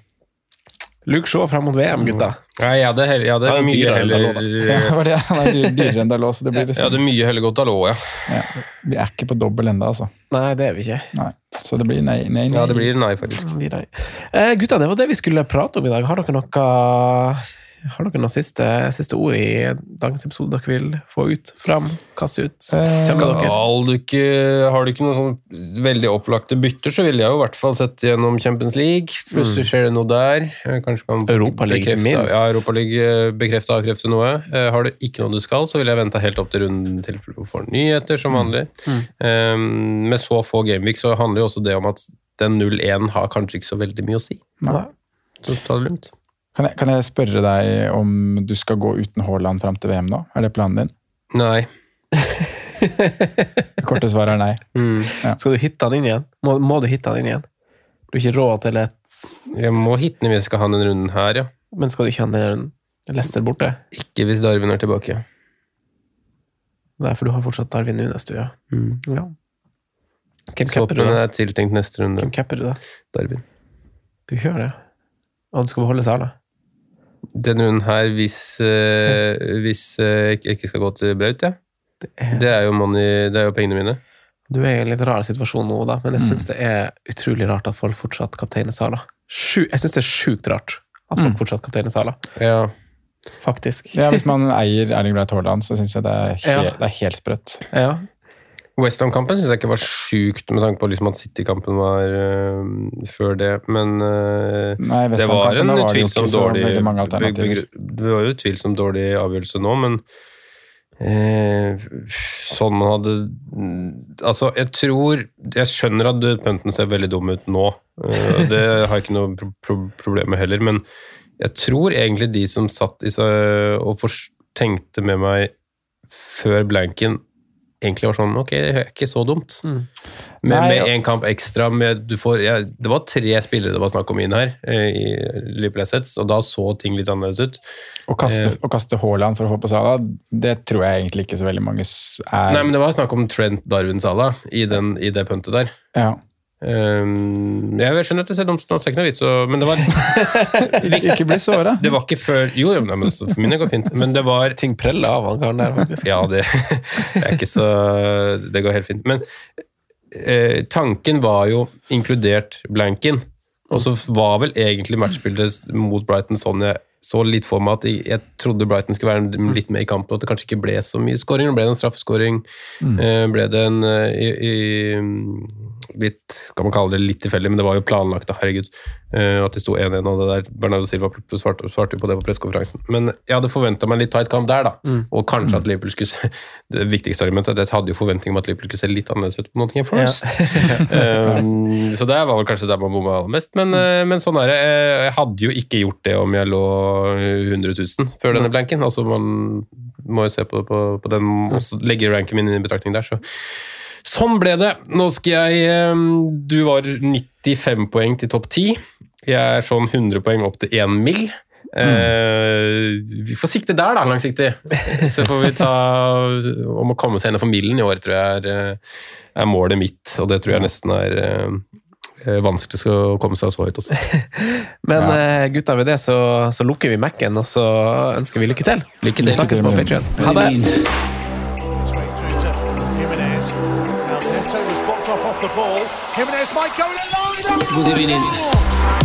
Luke Shaw frem mot VM, gutta. Nei, jeg hadde, heller, jeg hadde er mye heller Ja, det. Han er dyrere enn Dalot, så det blir Jeg liksom hadde mye heller gått Dalot, ja. ja. Vi er ikke på dobbel enda, altså. Nei, det er vi ikke. Nei. Så det blir nei, nei, nei. Ja, det blir nei, faktisk. Nei. Eh, gutta, det var det vi skulle prate om i dag. Har dere noe, har dere noen siste, siste ord i dagens episode dere vil få ut? Fram? Kaste ut? Eh, Skal dere? Skal du ikke, har du ikke noen sånn veldig opplagte bytter, så ville jeg jo i hvert fall sett gjennom Champions League. Plutselig skjer det noe der. Kanskje kan Europaligaen, minst. Ja, Europaligaen League eh, bekrefte og avkrefte noe. Eh, Har du ikke noe du skal, så ville jeg venta helt opp til runden til du får nyheter, som vanlig. Eh, Med så få gameweek så handler jo også det om at den 0-1 har kanskje ikke så veldig mye å si. Nei. Så ta det lugnt. Kan, jeg, kan jeg spørre deg om du skal gå uten Haaland frem til VM nå? Er det planen din? Nei. Det korte svaret er nei. Mm. Skal du hitte han inn igjen? Må, må du hitte han inn igjen? Du har ikke råd til et Jeg må hitte han hvis jeg skal ha den runden her, ja. Men skal du ikke ha den lester borte? Ikke hvis Darwin er tilbake. Nei, for du har fortsatt Darwin Nunes, du, ja. ja. Hvem capper du, da? er tiltenkt neste runde. Hvem capper du, da? Darwin. Du gjør det? Og du skal beholde Sala? Den runden her, hvis, uh, hvis eh, jeg ikke skal gå til Braut, ja. Det er, Det er jo, money, det er jo pengene mine. Du er i en litt rar situasjon nå, da, men jeg Mm. det er utrolig rart at folk fortsatt kapteiner Sala. Sju, jeg syns det er sjukt rart at folk Mm. fortsatt kapteiner Sala. Ja. Faktisk. Ja, Hvis man eier Erling Braut Haaland, så syns jeg det er, he Ja. det er helt sprøtt. Ja. Westham-kampen syns jeg ikke var sjukt, med tanke på liksom at City-kampen var uh, før det, men uh, Nei, det var en utvilsomt dårlig Det var jo utvilsomt dårlig avgjørelse nå, men uh, sånn man hadde Altså, jeg tror Jeg skjønner at Punten ser veldig dum ut nå. det har jeg ikke noe pro pro problem med heller, men jeg tror egentlig de som satt i seg og tenkte med meg før blanken, egentlig var sånn Ok, det er ikke så dumt. Mm. Med, Nei, med en kamp ekstra med, du får, ja, Det var tre spillere det var snakk om inn her, eh, i Liverpool Assets, og da så ting litt annerledes ut. Å kaste, Eh. å kaste Haaland for å få på Salah, det tror jeg egentlig ikke så veldig mange er Nei, men det var snakk om Trent Darwin Salah i, den, i det puntet der. ja. Um, jeg skjønner at det ser dumt det er ikke noe vits, så- men det var Ikke bli såra. Det var ikke før Jo, jo, nei, men så for min del går fint, men det var Ting preller av han karen der, faktisk. Ja, det, det er ikke så Det går helt fint. Men eh, tanken var jo inkludert blanken. Og så var vel egentlig matchbildet mot Brighton sånn jeg så litt for meg at jeg, jeg trodde Brighton skulle være litt med i kampen, og at det kanskje ikke ble så mye skåring. Ble det en straffeskåring? Mm. Eh, ble det en eh, i, i, litt, Kan man kalle det litt tilfeldig, men det var jo planlagt, da, herregud. Eh, at det sto 1-1, og det der Bernardo Silva svarte, svarte jo på det på pressekonferansen. Men jeg hadde forventa meg en litt tight kamp der, da. Mm. Og kanskje at Liverpool skulle se Det viktigste argumentet er at jeg hadde jo forventning om at Liverpool skulle se litt annerledes ut på Nottingham Forest. um, så det var vel kanskje der man bomma aller mest. Men, mm. men sånn er det. Eh, Jeg hadde jo ikke gjort det om jeg lå 100 000 før denne blanken. Altså man må jo se på, på, på den og legge ranken min inn i betraktning der, så Sånn ble det. Nå skal jeg eh, Du var 95 poeng til topp 10. Jeg er sånn 100 poeng opp til 1 mill. Mm. vi får sikte der, da, langsiktig. Så får vi ta Om å komme seg innenfor millen i år, tror jeg er, eh, er målet mitt. Og det tror jeg nesten er eh, vanskelig å komme seg så høyt også. Men ja. gutta, ved det så, så lukker vi Mac-en, og så ønsker vi lykke til. Lykke til. Snakkes på Patreon. Ha det! Conte was blocked off off the ball. Jimenez might go in. Good evening.